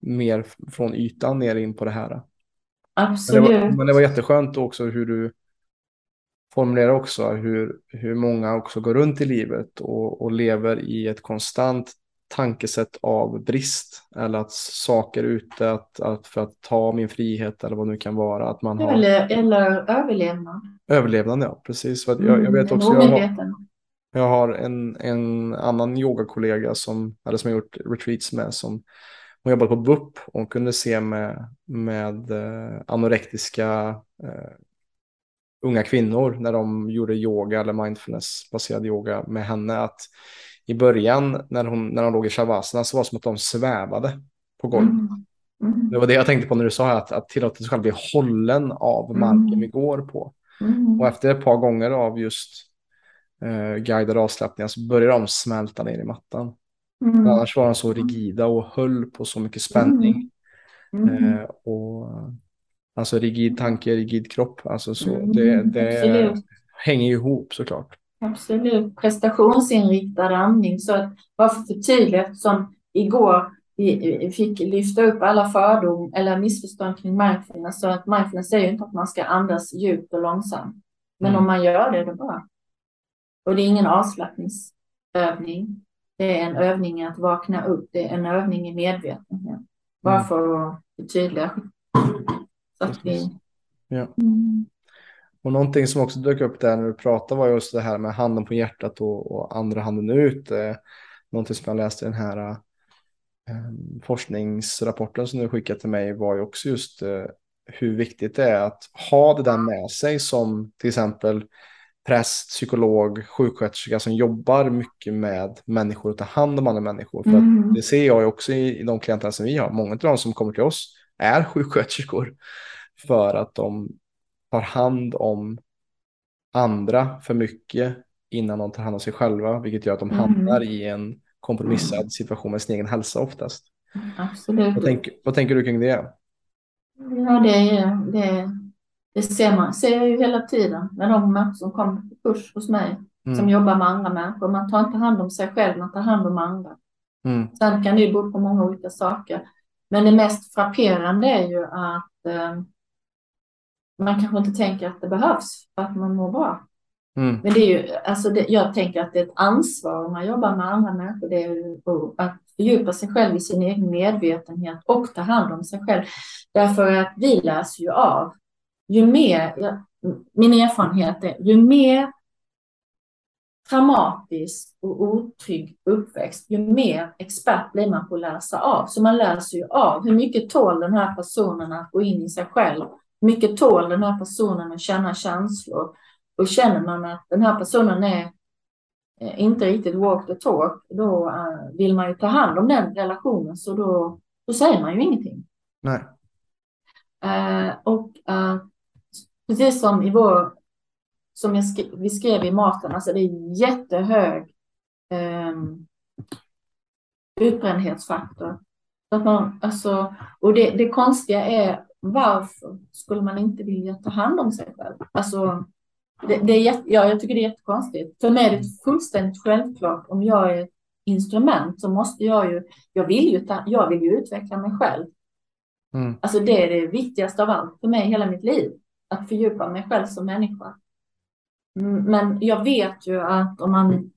mer från ytan ner in på det här. Absolut. Men det var, men det var jätteskönt också hur du formulerar också hur, hur många också går runt i livet och, och lever i ett konstant tankesätt av brist eller att saker är ute att, att för att ta min frihet eller vad det nu kan vara. Att man har... eller, eller överlevnad. Överlevnad, ja precis. För jag, jag vet mm, också, jag har, jag har en, en annan yogakollega som, eller som jag gjort retreats med som hon jobbade på BUP och kunde se med, med eh, anorektiska eh, unga kvinnor när de gjorde yoga eller mindfulness-baserad yoga med henne att i början när hon, när hon låg i shavasana så var det som att de svävade på golvet. Mm. Mm. Det var det jag tänkte på när du sa att, att tillåta sig själv bli hållen av marken mm. vi går på. Mm. Och efter ett par gånger av just eh, guidade avslappningar så började de smälta ner i mattan. Mm. Annars var de så rigida och höll på så mycket spänning. Mm. mm. Eh, och, alltså rigid tanke, rigid kropp. Alltså så, mm. det, det hänger ihop såklart. Absolut. Prestationsinriktad andning. Så att bara för förtydliga, eftersom igår vi fick lyfta upp alla fördom eller missförstånd kring mindfulness. Så att mindfulness är ju inte att man ska andas djupt och långsamt. Men mm. om man gör det, då bra. Och det är ingen avslappningsövning. Det är en övning att vakna upp. Det är en övning i medvetenhet. Bara mm. för att förtydliga. Så att vi... Ja. Mm. Och någonting som också dök upp där när du pratade var just det här med handen på hjärtat och, och andra handen ut. Eh, någonting som jag läste i den här eh, forskningsrapporten som du skickade till mig var ju också just eh, hur viktigt det är att ha det där med sig som till exempel präst, psykolog, sjuksköterska som jobbar mycket med människor och tar hand om andra människor. För mm. det ser jag ju också i, i de klienter som vi har. Många av de som kommer till oss är sjuksköterskor för att de tar hand om andra för mycket innan de tar hand om sig själva, vilket gör att de mm. hamnar i en kompromissad situation med sin egen hälsa oftast. Absolut. Vad, tänk, vad tänker du kring det? Ja, det är, det, det ser man ser jag ju hela tiden med de som kommer på kurs hos mig mm. som jobbar med andra människor. Man tar inte hand om sig själv, man tar hand om andra. Mm. Sen kan det ju bero på många olika saker. Men det mest frapperande är ju att eh, man kanske inte tänker att det behövs för att man mår bra. Mm. Men det är ju, alltså det, jag tänker att det är ett ansvar om man jobbar med andra människor. Det är ju att fördjupa sig själv i sin egen medvetenhet och ta hand om sig själv. Därför att vi läser ju av ju mer, min erfarenhet är, ju mer traumatisk och otrygg uppväxt, ju mer expert blir man på att läsa av. Så man läser ju av hur mycket tål den här personen att gå in i sig själv. Mycket tål den här personen att känna känslor. Och känner man att den här personen är eh, inte riktigt walk the talk, då uh, vill man ju ta hand om den relationen, så då, då säger man ju ingenting. Nej. Uh, och uh, precis som i vår, som jag skrev, vi skrev i maten, alltså det är jättehög eh, utbrändhetsfaktor. Att man, alltså, och det, det konstiga är varför skulle man inte vilja ta hand om sig själv? Alltså, det, det är ja, jag tycker det är jättekonstigt. För mig är det fullständigt självklart om jag är ett instrument så måste jag ju, jag vill ju, ta, jag vill ju utveckla mig själv. Mm. Alltså det är det viktigaste av allt för mig hela mitt liv, att fördjupa mig själv som människa. Mm, men jag vet ju att om man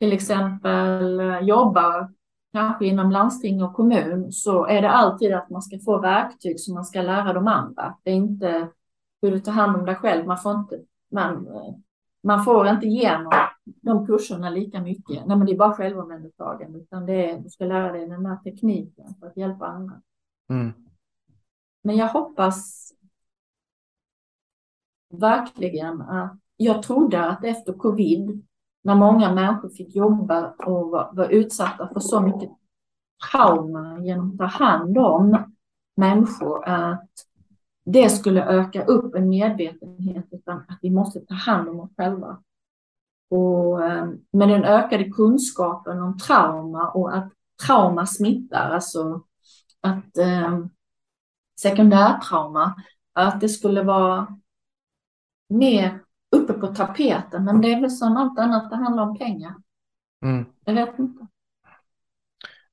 till exempel jobbar kanske inom landsting och kommun så är det alltid att man ska få verktyg som man ska lära de andra. Det är inte hur du tar hand om dig själv. Man får inte, man, man får inte igenom de kurserna lika mycket. Nej, men det är bara självomhändertagande, utan det är, du ska lära dig den här tekniken för att hjälpa andra. Mm. Men jag hoppas verkligen att jag trodde att efter covid när många människor fick jobba och var, var utsatta för så mycket trauma genom att ta hand om människor, att det skulle öka upp en medvetenhet utan att vi måste ta hand om oss själva. Och eh, med den ökade kunskapen om trauma och att trauma smittar, alltså att eh, sekundärtrauma, att det skulle vara mer uppe på tapeten. Men det är väl som allt annat, det handlar om pengar. Mm. Jag vet inte.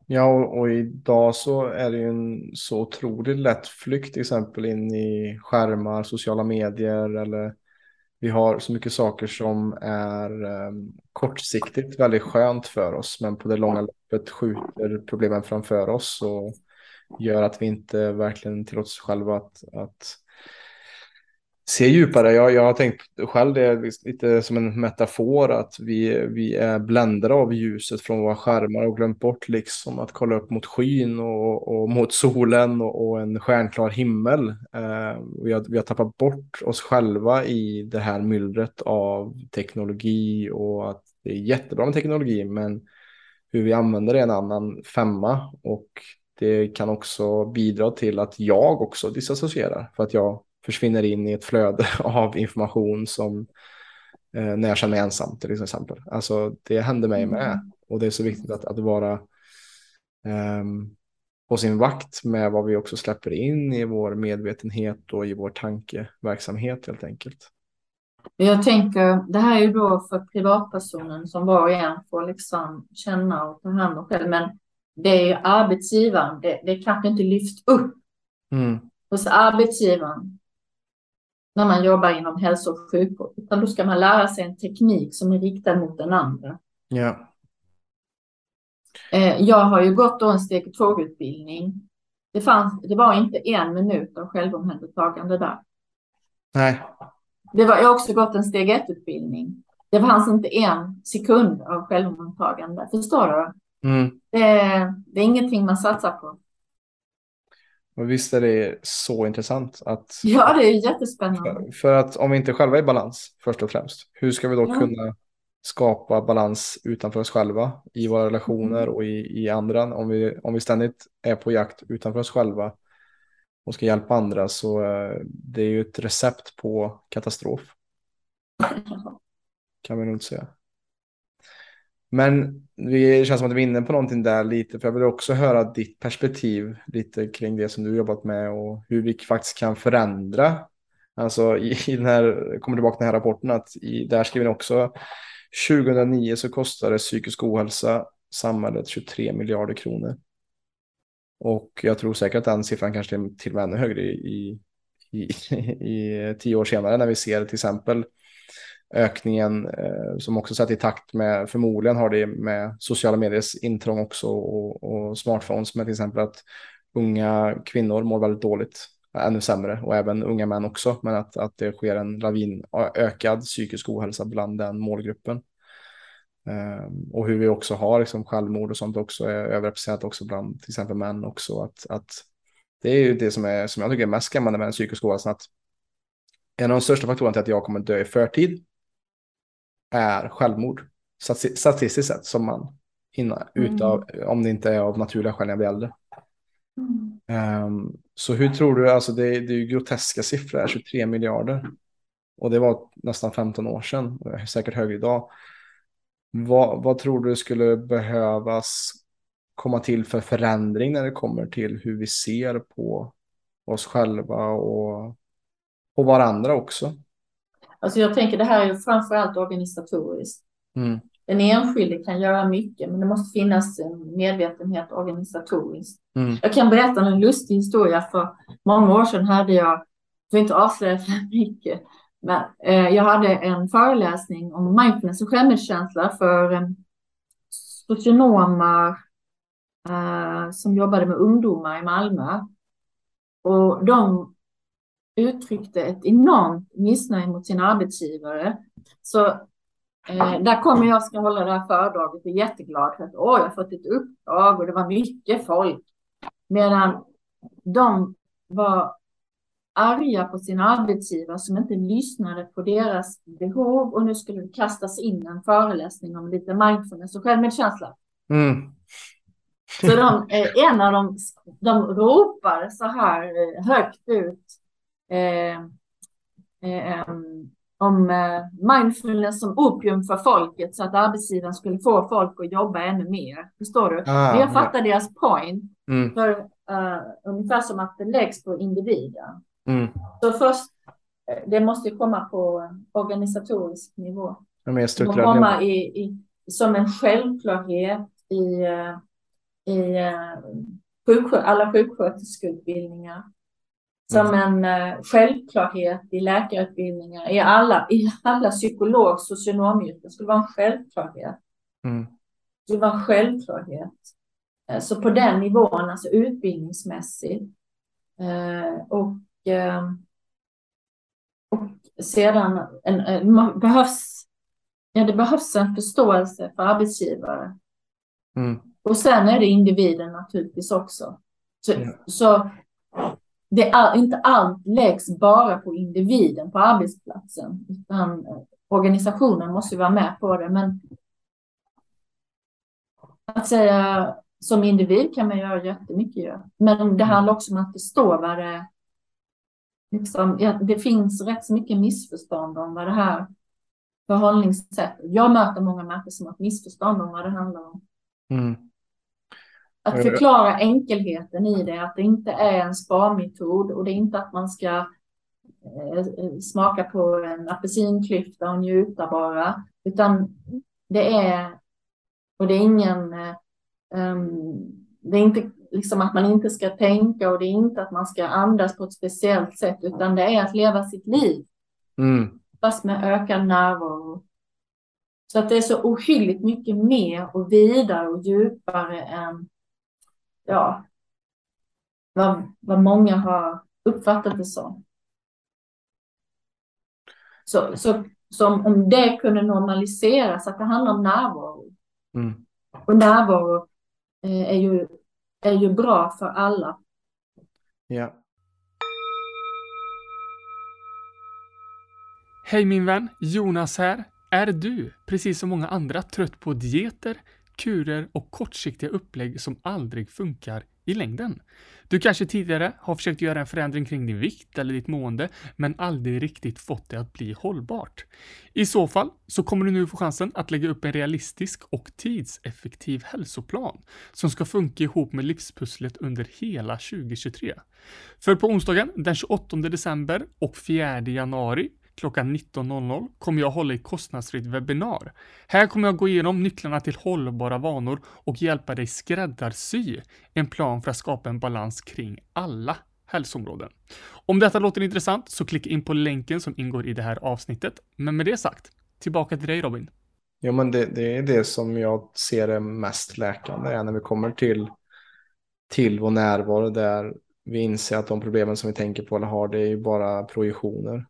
Ja, och, och, idag så är det ju en så otroligt lätt flykt till exempel in i skärmar, sociala medier eller vi har så mycket saker som är um, kortsiktigt väldigt skönt för oss men på det långa loppet skjuter problemen framför oss och gör att vi inte verkligen tillåter oss själva att, att se djupare. Jag, jag har tänkt själv det lite som en metafor att vi, vi är bländade av ljuset från våra skärmar och glömt bort liksom att kolla upp mot skyn och, och mot solen och, och en stjärnklar himmel. Eh, vi, har, vi har tappat bort oss själva i det här myllret av teknologi och att det är jättebra med teknologi men hur vi använder det är en annan femma och det kan också bidra till att jag också disassocierar för att jag försvinner in i ett flöde av information som eh, när jag känner mig ensam till exempel. Alltså det händer mig med mm. och det är så viktigt att, att vara eh, på sin vakt med vad vi också släpper in i vår medvetenhet och i vår tankeverksamhet helt enkelt. Jag tänker, det här är ju då för privatpersonen som var och en får liksom känna och ta hand om själv, men det är ju arbetsgivaren, det, det kanske inte lyfts upp mm. hos arbetsgivaren när man jobbar inom hälso och sjukvård, utan då ska man lära sig en teknik som är riktad mot den andra. Ja. Eh, jag har ju gått en steg två-utbildning. Det, fanns, det var inte en minut av självomhändertagande där. Nej. Det var, jag har också gått en steg ett-utbildning. Det fanns inte en sekund av självomhändertagande. Förstår du? Mm. Det, det är ingenting man satsar på. Och visst är det så intressant att... Ja, det är jättespännande. För, för att om vi inte själva är i balans, först och främst, hur ska vi då ja. kunna skapa balans utanför oss själva i våra relationer mm. och i, i andra? Om vi, om vi ständigt är på jakt utanför oss själva och ska hjälpa andra så uh, det är ju ett recept på katastrof. kan vi nog säga. Men det känns som att vi är inne på någonting där lite, för jag vill också höra ditt perspektiv lite kring det som du jobbat med och hur vi faktiskt kan förändra. Alltså i, i den här, kommer tillbaka till den här rapporten, att i, där skriver ni också 2009 så kostade psykisk ohälsa samhället 23 miljarder kronor. Och jag tror säkert att den siffran kanske är till och med ännu högre i, i, i, i tio år senare när vi ser till exempel ökningen eh, som också satt i takt med, förmodligen har det med sociala mediers intrång också och, och smartphones med till exempel att unga kvinnor mår väldigt dåligt, ännu sämre och även unga män också, men att, att det sker en lavin ökad psykisk ohälsa bland den målgruppen. Um, och hur vi också har liksom självmord och sånt också är överrepresenterat också bland till exempel män också. Att, att det är ju det som, är, som jag tycker är mest skrämmande med den psykiska ohälsan. Att en av de största faktorerna till att jag kommer dö i förtid är självmord. Statistiskt sett som man hinner, mm. utav, om det inte är av naturliga skäl när jag blir äldre. Mm. Um, så hur tror du, alltså det, det är ju groteska siffror, 23 miljarder. Och det var nästan 15 år sedan, säkert högre idag. Vad, vad tror du skulle behövas komma till för förändring när det kommer till hur vi ser på oss själva och på varandra också? Alltså jag tänker det här är ju framförallt organisatoriskt. Mm. Den enskilde kan göra mycket, men det måste finnas en medvetenhet organisatoriskt. Mm. Jag kan berätta en lustig historia. För många år sedan hade jag, jag får inte avslöja för mycket, men eh, jag hade en föreläsning om mindfulness och självmedkänsla för eh, socionomer eh, som jobbade med ungdomar i Malmö. Och de uttryckte ett enormt missnöje mot sin arbetsgivare. Så eh, där kommer jag ska hålla det här föredraget och är jätteglad för att åh, jag har fått ett uppdrag och det var mycket folk. Medan de var arga på sin arbetsgivare som inte lyssnade på deras behov och nu skulle det kastas in en föreläsning om lite mindfulness och självmedkänsla. Mm. Så de, eh, en av dem, de ropar så här eh, högt ut om eh, mindfulness som opium för folket så att arbetsgivaren skulle få folk att jobba ännu mer. Förstår du? Ah, jag fattar ja. deras point. Mm. För uh, ungefär som att det läggs på individen. Mm. Så först, det måste komma på organisatorisk nivå. Mer komma i, i, som en självklarhet i, i uh, alla sjuksköterskeutbildningar som mm. en uh, självklarhet i läkarutbildningar, i alla, i alla psykolog socionomyrken. Skulle vara en självklarhet. Mm. Det skulle vara en självklarhet. Uh, så på den nivån, alltså utbildningsmässigt. Uh, och, och sedan en, en, behövs, ja, det behövs en förståelse för arbetsgivare. Mm. Och sen är det individen naturligtvis också. Så, mm. så det är inte allt läggs bara på individen på arbetsplatsen, utan eh, organisationen måste vara med på det. Men att säga som individ kan man göra jättemycket. Men det mm. handlar också om att förstå vad det liksom, ja, det finns rätt så mycket missförstånd om vad det här förhållningssättet. Jag möter många människor som har ett missförstånd om vad det handlar om. Mm. Att förklara enkelheten i det, att det inte är en sparmetod och det är inte att man ska eh, smaka på en apelsinklyfta och njuta bara, utan det är, och det är ingen, um, det är inte liksom att man inte ska tänka och det är inte att man ska andas på ett speciellt sätt, utan det är att leva sitt liv. Mm. Fast med ökad närvaro. Så att det är så ohyggligt mycket mer och vidare och djupare än ja, vad, vad många har uppfattat det som. Så, så, som om det kunde normaliseras, att det handlar om närvaro. Mm. Och närvaro eh, är, ju, är ju bra för alla. Ja. Hej min vän, Jonas här. Är du, precis som många andra, trött på dieter, kurer och kortsiktiga upplägg som aldrig funkar i längden. Du kanske tidigare har försökt göra en förändring kring din vikt eller ditt mående, men aldrig riktigt fått det att bli hållbart. I så fall så kommer du nu få chansen att lägga upp en realistisk och tidseffektiv hälsoplan som ska funka ihop med livspusslet under hela 2023. För på onsdagen den 28 december och 4 januari klockan 19.00 kommer jag hålla ett kostnadsfritt webbinar. Här kommer jag gå igenom nycklarna till hållbara vanor och hjälpa dig skräddarsy en plan för att skapa en balans kring alla hälsoområden. Om detta låter intressant så klicka in på länken som ingår i det här avsnittet. Men med det sagt, tillbaka till dig Robin. Ja, men det, det är det som jag ser är mest läkande när vi kommer till, till vår närvaro där vi inser att de problemen som vi tänker på eller har det är ju bara projektioner.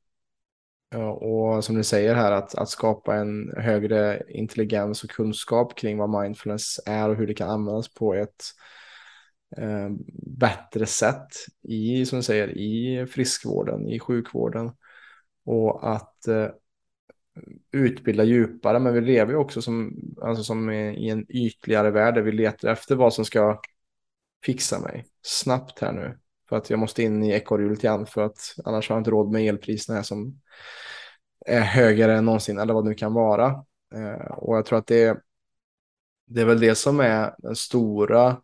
Och som ni säger här, att, att skapa en högre intelligens och kunskap kring vad mindfulness är och hur det kan användas på ett eh, bättre sätt i, som ni säger, i friskvården, i sjukvården. Och att eh, utbilda djupare, men vi lever ju också som, alltså som i en ytligare värld där vi letar efter vad som ska fixa mig snabbt här nu. För att jag måste in i ekorrhjulet igen för att annars har jag inte råd med elpriserna här som är högre än någonsin eller vad det nu kan vara. Eh, och jag tror att det, det är väl det som är den stora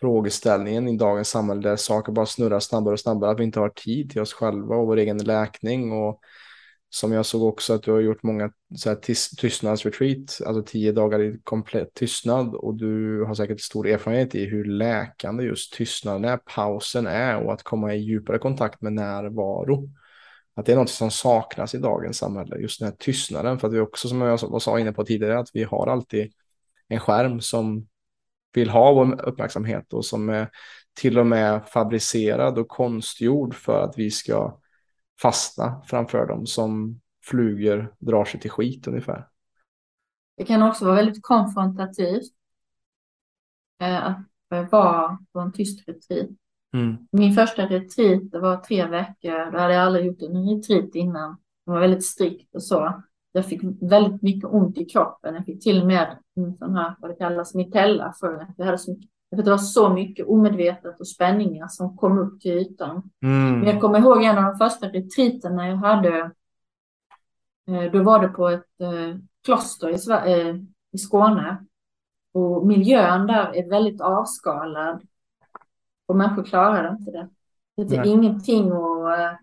frågeställningen i dagens samhälle där saker bara snurrar snabbare och snabbare, att vi inte har tid till oss själva och vår egen läkning och som jag såg också att du har gjort många så här tystnadsretreat, alltså tio dagar i komplett tystnad och du har säkert stor erfarenhet i hur läkande just tystnaden är, pausen är och att komma i djupare kontakt med närvaro. Att det är något som saknas i dagens samhälle, just den här tystnaden, för att vi också som jag sa inne på tidigare, att vi har alltid en skärm som vill ha vår uppmärksamhet och som är till och med fabricerad och konstgjord för att vi ska fastna framför dem som flugor drar sig till skit ungefär. Det kan också vara väldigt konfrontativt eh, att vara på en tyst retreat. Mm. Min första retreat var tre veckor. Det hade jag aldrig gjort en retreat innan. Det var väldigt strikt och så. Jag fick väldigt mycket ont i kroppen. Jag fick till och med en sån här, vad det kallas, mitella för att jag hade så mycket för det var så mycket omedvetet och spänningar som kom upp till ytan. Mm. Men jag kommer ihåg en av de första retreaterna jag hade. Eh, då var det på ett eh, kloster i, eh, i Skåne. Och miljön där är väldigt avskalad. Och människor klarar inte det. Det är Nej. ingenting att,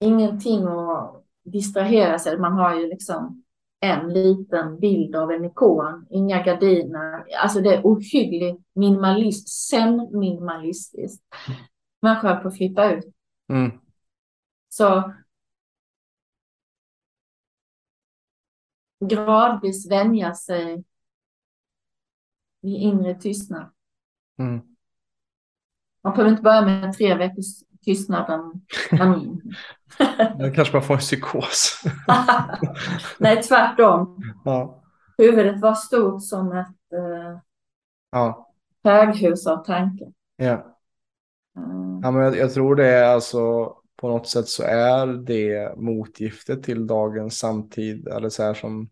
ingenting att distrahera sig. Man har ju liksom en liten bild av en ikon, inga gardiner. Alltså det är ohyggligt minimalist, sen minimalistiskt. Människor på att flippa ut. Mm. Så gradvis vänja sig vid inre tystnad. Mm. Man behöver inte börja med tre veckors tystnad. Jag kanske bara får en psykos. Nej, tvärtom. Ja. Huvudet var stort som ett eh, ja. höghus av tankar. Ja. Mm. ja men jag, jag, tror det är alltså på något sätt så är det motgiftet till dagens samtid. Eller så här som,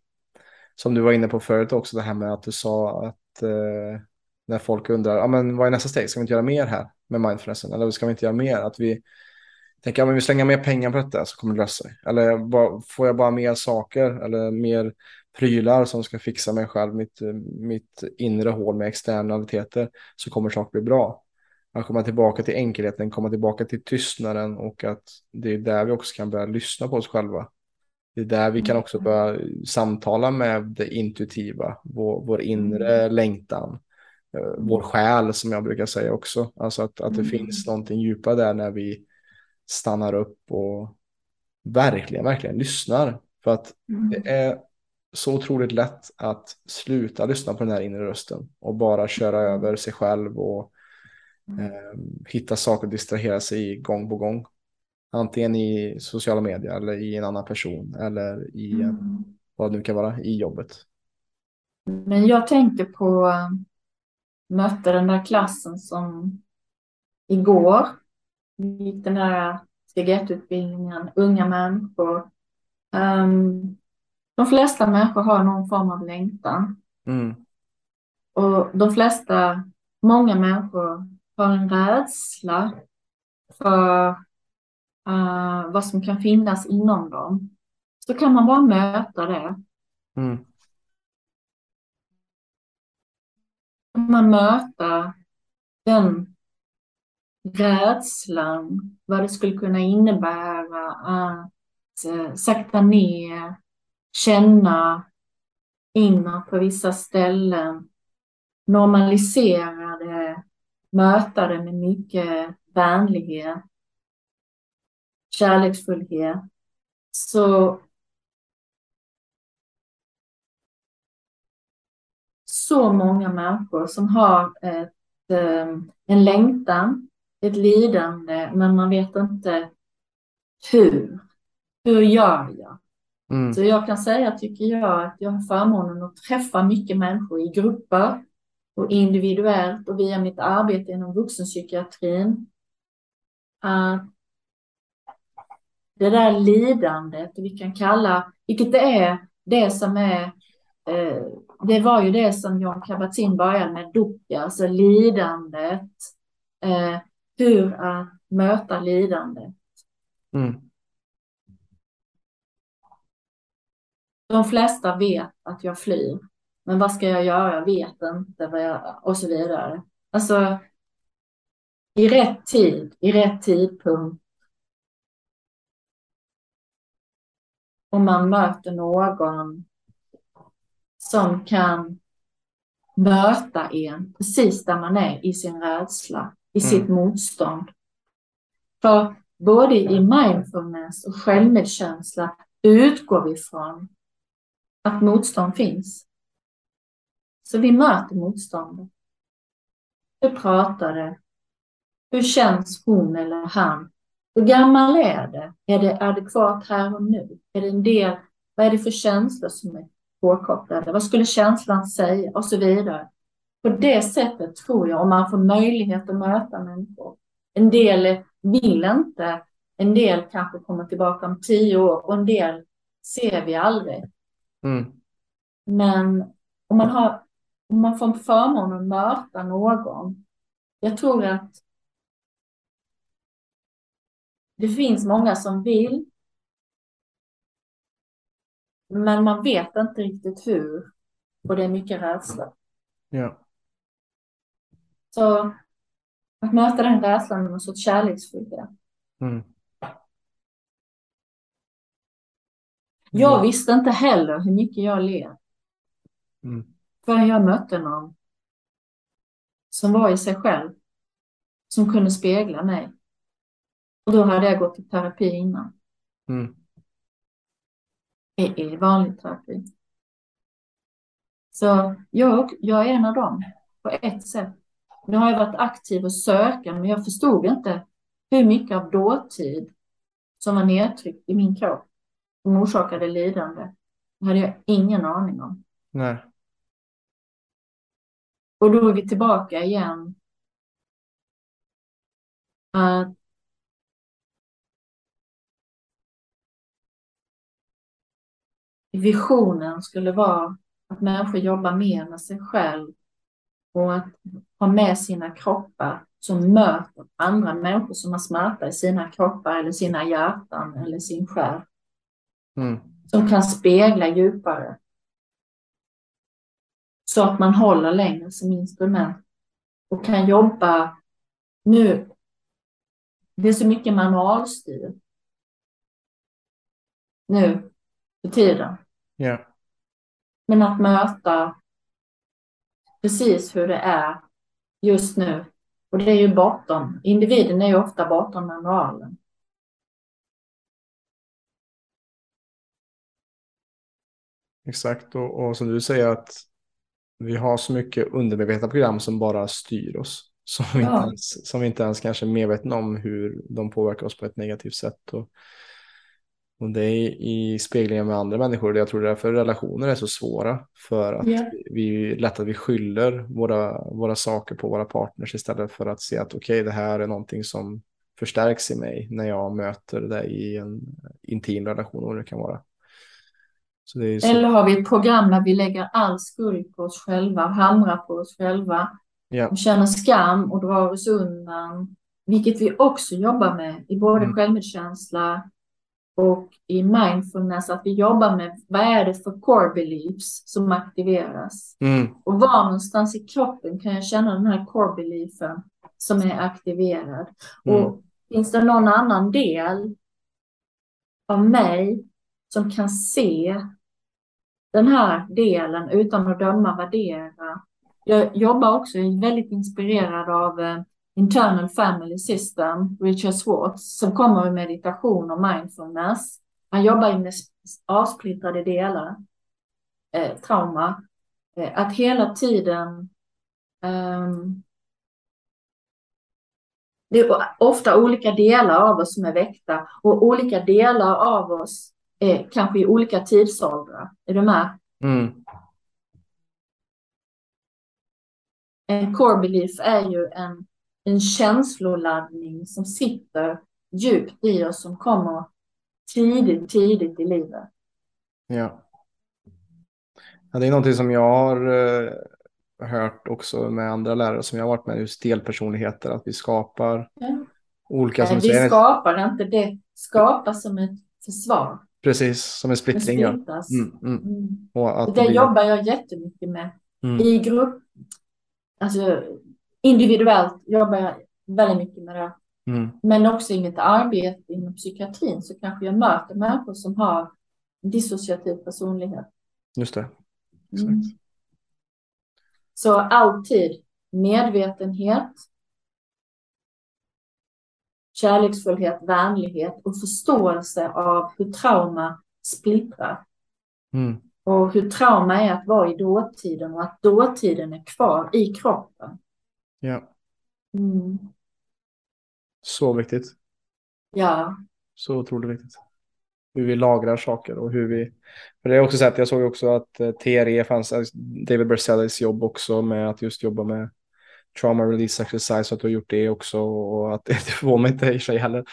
som du var inne på förut också, det här med att du sa att eh, när folk undrar, ja men vad är nästa steg, ska vi inte göra mer här med mindfulnessen? Eller ska vi inte göra mer? Att vi tänker, ja vi slänger mer pengar på detta så kommer det lösa sig. Eller bara, får jag bara mer saker eller mer prylar som ska fixa mig själv, mitt, mitt inre hål med externaliteter, så kommer saker bli bra. Att komma tillbaka till enkelheten, komma tillbaka till tystnaden och att det är där vi också kan börja lyssna på oss själva. Det är där vi kan också mm. börja samtala med det intuitiva, vår, vår inre mm. längtan, vår själ som jag brukar säga också. Alltså att, att det mm. finns någonting djupare där när vi stannar upp och verkligen, verkligen lyssnar. För att mm. det är så otroligt lätt att sluta lyssna på den här inre rösten och bara köra mm. över sig själv och eh, hitta saker att distrahera sig i gång på gång. Antingen i sociala medier eller i en annan person eller i mm. vad det nu kan vara i jobbet. Men jag tänker på eh, mötte den där klassen som igår gick den här steg 1-utbildningen, unga människor. Um, de flesta människor har någon form av längtan. Mm. Och de flesta, många människor har en rädsla för uh, vad som kan finnas inom dem. Så kan man bara möta det. Mm. Man möta den rädslan, vad det skulle kunna innebära att eh, sakta ner, känna inåt på vissa ställen, normalisera det, möta det med mycket vänlighet, kärleksfullhet. Så så många människor som har ett, eh, en längtan ett lidande, men man vet inte hur. Hur gör jag? Mm. Så jag kan säga, tycker jag, att jag har förmånen att träffa mycket människor i grupper och individuellt och via mitt arbete inom vuxenpsykiatrin. Att det där lidandet, vi kan kalla, vilket det är, det som är eh, det var ju det som John Kabat-Zinn började med, dukkha, alltså lidandet. Eh, hur att möta lidande. Mm. De flesta vet att jag flyr. Men vad ska jag göra? Jag vet inte. Vad jag, och så vidare. Alltså, i rätt tid, i rätt tidpunkt. Om man möter någon som kan möta en precis där man är i sin rädsla, i mm. sitt motstånd. För både i mindfulness och självmedkänsla utgår vi från att motstånd finns. Så vi möter motståndet. Hur pratar det? Hur känns hon eller han? Hur gammal är det? Är det adekvat här och nu? Är det en del? Vad är det för känslor som är påkopplade? Vad skulle känslan säga? Och så vidare. På det sättet tror jag, om man får möjlighet att möta människor. En del vill inte, en del kanske kommer tillbaka om tio år och en del ser vi aldrig. Mm. Men om man, har, om man får förmånen att möta någon, jag tror att det finns många som vill, men man vet inte riktigt hur. Och det är mycket rädsla. Ja. Så att möta den rädslan med någon sorts kärleksfullhet. Mm. Jag mm. visste inte heller hur mycket jag led. Mm. Förrän jag mötte någon som var i sig själv. Som kunde spegla mig. Och då hade jag gått i terapi innan. Mm. I, vanlig terapi. Så jag, jag är en av dem på ett sätt. Nu har jag varit aktiv och söka, men jag förstod inte hur mycket av dåtid som var nedtryckt i min kropp som orsakade lidande. Det hade jag ingen aning om. Nej. Och då är vi tillbaka igen. Att visionen skulle vara att människor jobbar mer med sig själv och att ha med sina kroppar som möter andra människor som har smärta i sina kroppar eller sina hjärtan eller sin själ. Mm. Som kan spegla djupare. Så att man håller längre som instrument och kan jobba nu. Det är så mycket manualstyr nu för tiden. Yeah. Men att möta precis hur det är just nu. Och det är ju bortom. Individen är ju ofta bortom manualen. Exakt, och, och som du säger att vi har så mycket undermedvetna program som bara styr oss. Som vi, ja. inte ens, som vi inte ens kanske är medvetna om hur de påverkar oss på ett negativt sätt. Och, och det är i speglingen med andra människor. Jag tror därför relationer är så svåra. För att yeah. vi lätt att vi skyller våra, våra saker på våra partners istället för att se att okej, okay, det här är någonting som förstärks i mig när jag möter det i en intim relation, vad det kan vara. Så... Eller har vi ett program där vi lägger all skuld på oss själva, hamrar på oss själva, yeah. och känner skam och drar oss undan, vilket vi också jobbar med i både mm. självmedkänsla och i mindfulness, att vi jobbar med vad är det för core beliefs som aktiveras. Mm. Och var någonstans i kroppen kan jag känna den här core beliefen som är aktiverad. Mm. Och finns det någon annan del av mig som kan se den här delen utan att döma, värdera. Jag jobbar också, jag är väldigt inspirerad av eh, Internal Family System, Richard Swartz, som kommer med meditation och mindfulness. Han jobbar med avsplittrade delar, eh, trauma. Eh, att hela tiden um, det är ofta olika delar av oss som är väckta och olika delar av oss är kanske i olika tidsåldrar. Är du med? Mm. En core belief är ju en en känsloladdning som sitter djupt i oss som kommer tidigt, tidigt i livet. Ja. Ja, det är någonting som jag har uh, hört också med andra lärare som jag har varit med, just delpersonligheter, att vi skapar Ja. olika... Som vi säger, skapar inte det, skapar som ett försvar. Precis, som en splittring. Mm, mm. Mm. Det jobbar jag jättemycket med. Mm. I grupp, alltså individuellt jobbar jag väldigt mycket med det. Mm. Men också i mitt arbete inom psykiatrin så kanske jag möter människor som har dissociativ personlighet. Just det. Mm. Så alltid medvetenhet, kärleksfullhet, vänlighet och förståelse av hur trauma splittrar. Mm. Och hur trauma är att vara i dåtiden och att dåtiden är kvar i kroppen. Ja, Mm. så viktigt. Ja, Så otroligt viktigt. Hur vi lagrar saker och hur vi... För det är också så att jag såg också att eh, TRE fanns, alltså David Bersellis jobb också med att just jobba med trauma release exercise, att du har gjort det också och att det får mig inte i sig heller.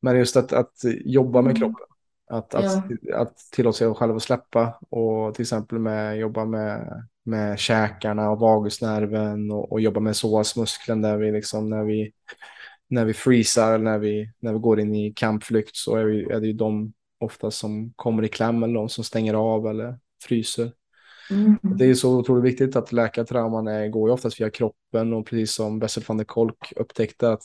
Men just att, att jobba med Mm. kroppen. Att, att, att tillåta sig själv att släppa och till exempel med jobba med, med käkarna och vagusnerven och, och jobba med psoasmuskeln där vi liksom när vi när vi freezar, när vi, när vi går in i kampflykt så är, vi, är det ju de ofta som kommer i kläm eller de som stänger av eller fryser. mm. Det är så otroligt viktigt att läka trauman är, går ju oftast via kroppen och precis som Bessel van der Kolk upptäckte att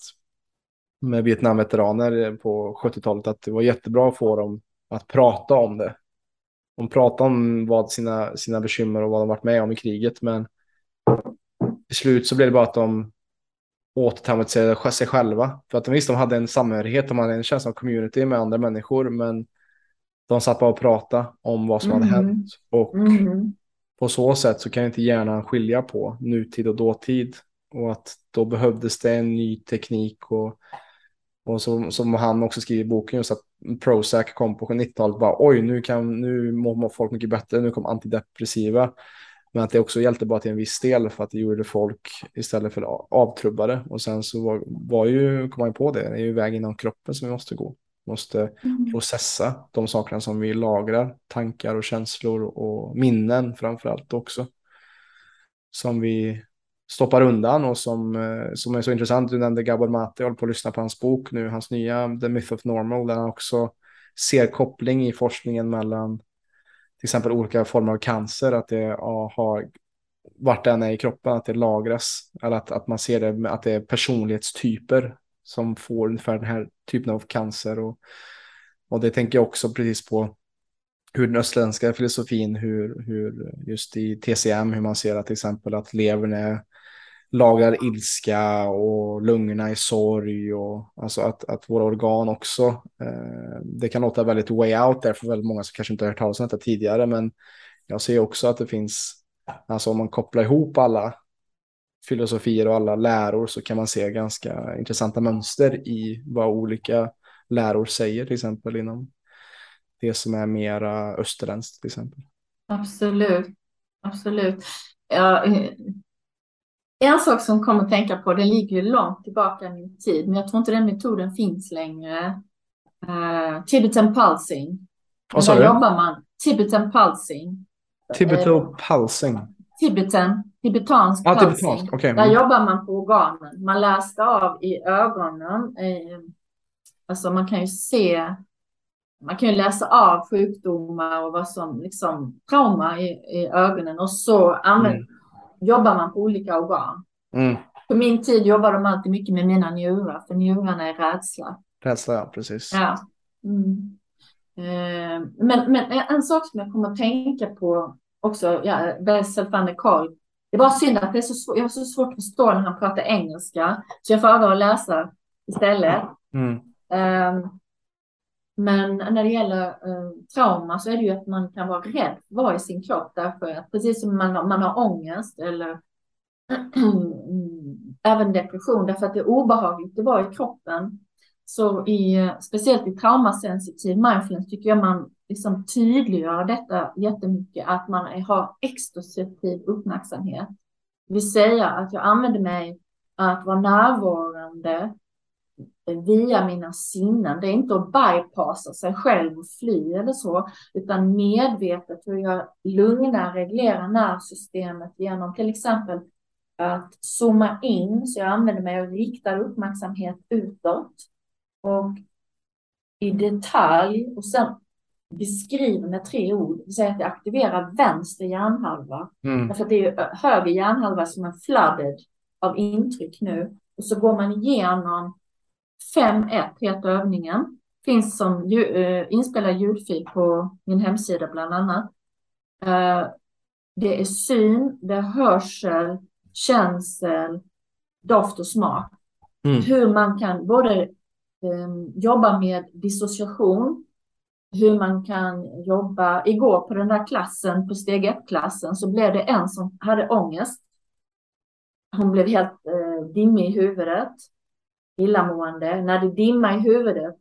med Vietnamveteraner på 70-talet att det var jättebra att få dem att prata om det. De pratade om vad sina, sina bekymmer och vad de varit med om i kriget men till slut så blev det bara att de mot sig, själva. För att de visste de hade en samhörighet, de hade en känsla av community med andra människor men de satt bara och pratade om vad som hade Mhm. hänt. Och Mm. på så sätt så kan inte hjärnan skilja på nutid och dåtid. Och att då behövdes det en ny teknik och, och som, som han också skriver i boken just att Prozac kom på 90-talet bara oj nu, kan, nu mår folk mycket bättre, nu kom antidepressiva. Men att det också hjälpte bara till en viss del för att det gjorde folk istället för avtrubbade. Och sen så var, var ju, kom man ju på det, det är ju vägen inom kroppen som vi måste gå. Måste Mm. processa de sakerna som vi lagrar, tankar och känslor och minnen framför allt också. Som vi stoppar undan och som, eh, som är så intressant. Du nämnde Gabor Mate, jag håller på att lyssna på hans bok nu, hans nya The Myth of Normal, där han också ser koppling i forskningen mellan till exempel olika former av cancer, att det har vart den är i kroppen, att det lagras, eller att, att man ser det, med- att det är personlighetstyper som får ungefär den här typen av cancer. Och, och det tänker jag också precis på hur den östländska filosofin, hur, hur just i TCM, hur man ser att till exempel att levern är lagrar ilska och lungorna i sorg och alltså att, att våra organ också, eh, det kan låta väldigt way out där för väldigt många som kanske inte har hört talas om detta tidigare, men jag ser också att det finns, alltså om man kopplar ihop alla filosofier och alla läror så kan man se ganska intressanta mönster i vad olika läror säger, till exempel inom det som är mera österländskt till exempel. Absolut, absolut. Ja, eh, en sak som kommer att tänka på, den ligger ju långt tillbaka i min tid, men jag tror inte den metoden finns längre. Uh, Tibetan pulsing. Vad sa du? jobbar man, Tibetan pulsing. Tibeto pulsing. Tibetan, tibetansk Ja, pulsing. tibetansk, okej. Där Mm. jobbar man på organen. Man läste av i ögonen. Eh, alltså man kan ju se, man kan ju läsa av sjukdomar och vad som liksom trauma i, i ögonen och så använder, jobbar man på olika organ. Mm. På min tid jobbade de alltid mycket med mina njurar, för njurarna är rädsla. Rädsla, ja, precis. Ja. Mm. Eh, men, men en sak som jag kommer att tänka på också, ja, Bessel van der Kolk. Det är bara synd att det är så svårt, jag har så svårt att förstå när han pratar engelska, så jag föredrar att läsa istället. Mm. Eh, men när det gäller eh, trauma så är det ju att man kan vara rädd för att vara i sin kropp därför att precis som man, har- man har ångest eller även depression därför att det är obehagligt att vara i kroppen. Så i, speciellt i traumasensitiv mindfulness tycker jag man liksom tydliggör detta jättemycket, att man är, har exklusiv uppmärksamhet. Det vill säga att jag använder mig att vara närvarande via mina sinnen. Det är inte att bypassa sig själv och fly eller så, utan medvetet hur jag lugnar, reglerar nervsystemet genom till exempel att zooma in, så jag använder mig av riktad uppmärksamhet utåt och i detalj och sen beskriver med tre ord, det säga att jag aktiverar vänster hjärnhalva. Mm. Därför att det är höger hjärnhalva som är flooded av intryck nu. Och så går man igenom 5.1 heter övningen. Finns som uh, inspelad ljudfil på min hemsida bland annat. Uh, det är syn, det är hörsel, känsel, doft och smak. Mm. Hur man kan både um, jobba med dissociation, hur man kan jobba. Igår på den där klassen, på steg 1-klassen, så blev det en som hade ångest. Hon blev helt eh, dimmig i huvudet, illamående. När det dimmar i huvudet,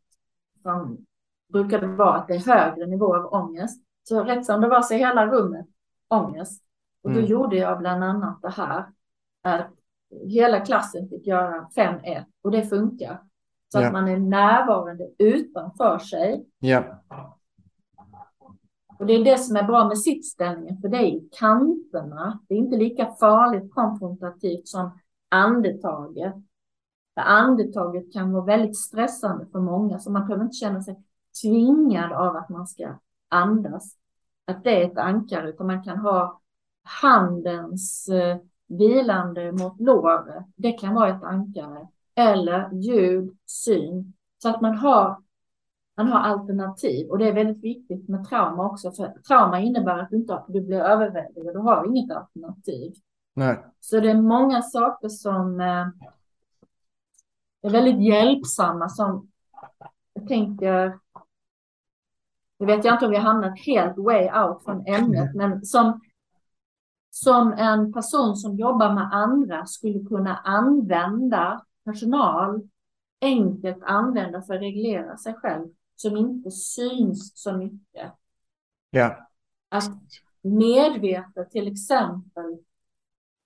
som brukar det vara att det är högre nivå av ångest, så rätt som det var så hela rummet ångest. Och då mm. gjorde jag bland annat det här, att hela klassen fick göra 5-1 och det funkar. Så ja. att man är närvarande utanför sig. Ja. Och det är det som är bra med sittställningen, för det är i kanterna. Det är inte lika farligt konfrontativt som andetaget. För andetaget kan vara väldigt stressande för många, så man behöver inte känna sig tvingad av att man ska andas. Att det är ett ankare, utan man kan ha handens eh, vilande mot låret. Det kan vara ett ankare eller ljud, syn. Så att man har, man har alternativ. Och det är väldigt viktigt med trauma också. För trauma innebär att du, inte, du blir överväldigad. Du har inget alternativ. Nej. Så det är många saker som eh, är väldigt hjälpsamma. Som jag tänker, nu vet jag inte om vi har hamnat helt way out från ämnet, men som, som en person som jobbar med andra skulle kunna använda personal enkelt använda för att reglera sig själv som inte syns så mycket. Ja. Att medvetet till exempel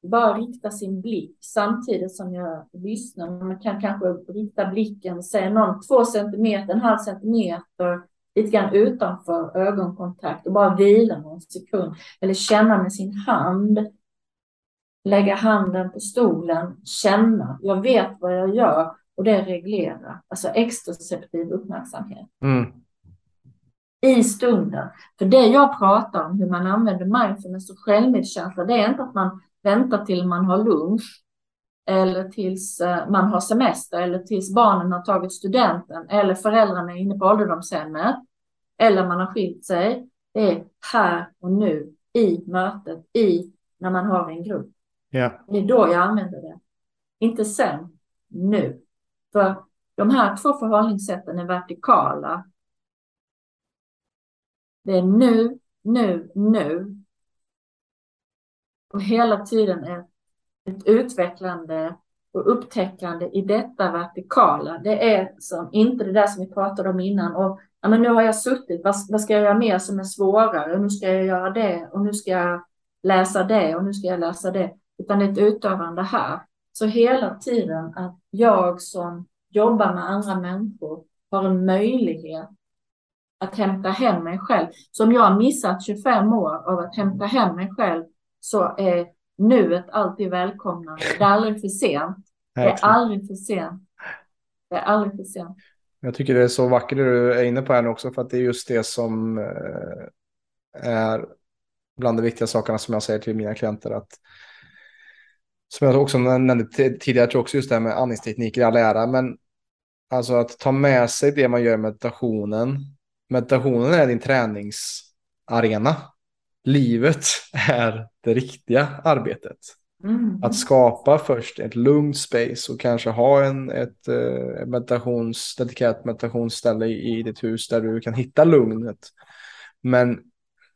bara rikta sin blick samtidigt som jag lyssnar. Man kan kanske rikta blicken, säga någon två centimeter, en halv centimeter, lite grann utanför ögonkontakt och bara vila någon sekund. Eller känna med sin hand lägga handen på stolen, känna, jag vet vad jag gör och det reglerar, alltså extroceptiv uppmärksamhet. Mm. I stunden. För det jag pratar om, hur man använder mindfulness och självmedkänsla, det är inte att man väntar till man har lunch eller tills eh, man har semester eller tills barnen har tagit studenten eller föräldrarna är inne på ålderdomshemmet eller man har skilt sig. Det är här och nu i mötet, i när man har en grupp. Ja. Det är då jag använder det. Inte sen, nu. För de här två förhållningssätten är vertikala. Det är nu, nu, nu. Och hela tiden är ett utvecklande och upptäckande i detta vertikala. Det är som inte det där som vi pratade om innan. Och ja, men nu har jag suttit, vad, vad ska jag göra mer som är svårare? Och nu ska jag göra det och nu ska jag läsa det och nu ska jag läsa det utan det är ett utövande här. Så hela tiden att jag som jobbar med andra människor har en möjlighet att hämta hem mig själv. Så om jag har missat 25 år av att hämta hem mig själv så är nuet alltid välkomnande. Det är aldrig för sent. Det är aldrig för sent. Det är aldrig för sent. Jag tycker det är så vackert det du är inne på här nu också för att det är just det som eh, är bland de viktiga sakerna som jag säger till mina klienter att som jag också nämnde tidigare, jag tror också just det här med andningstekniker i all ära, men alltså att ta med sig det man gör i meditationen. Meditationen är din träningsarena. Livet är det riktiga arbetet. Mm. Att skapa först ett lugnt space och kanske ha en, ett uh, meditations, dedikerat meditationsställe i, i ditt hus där du kan hitta lugnet. Men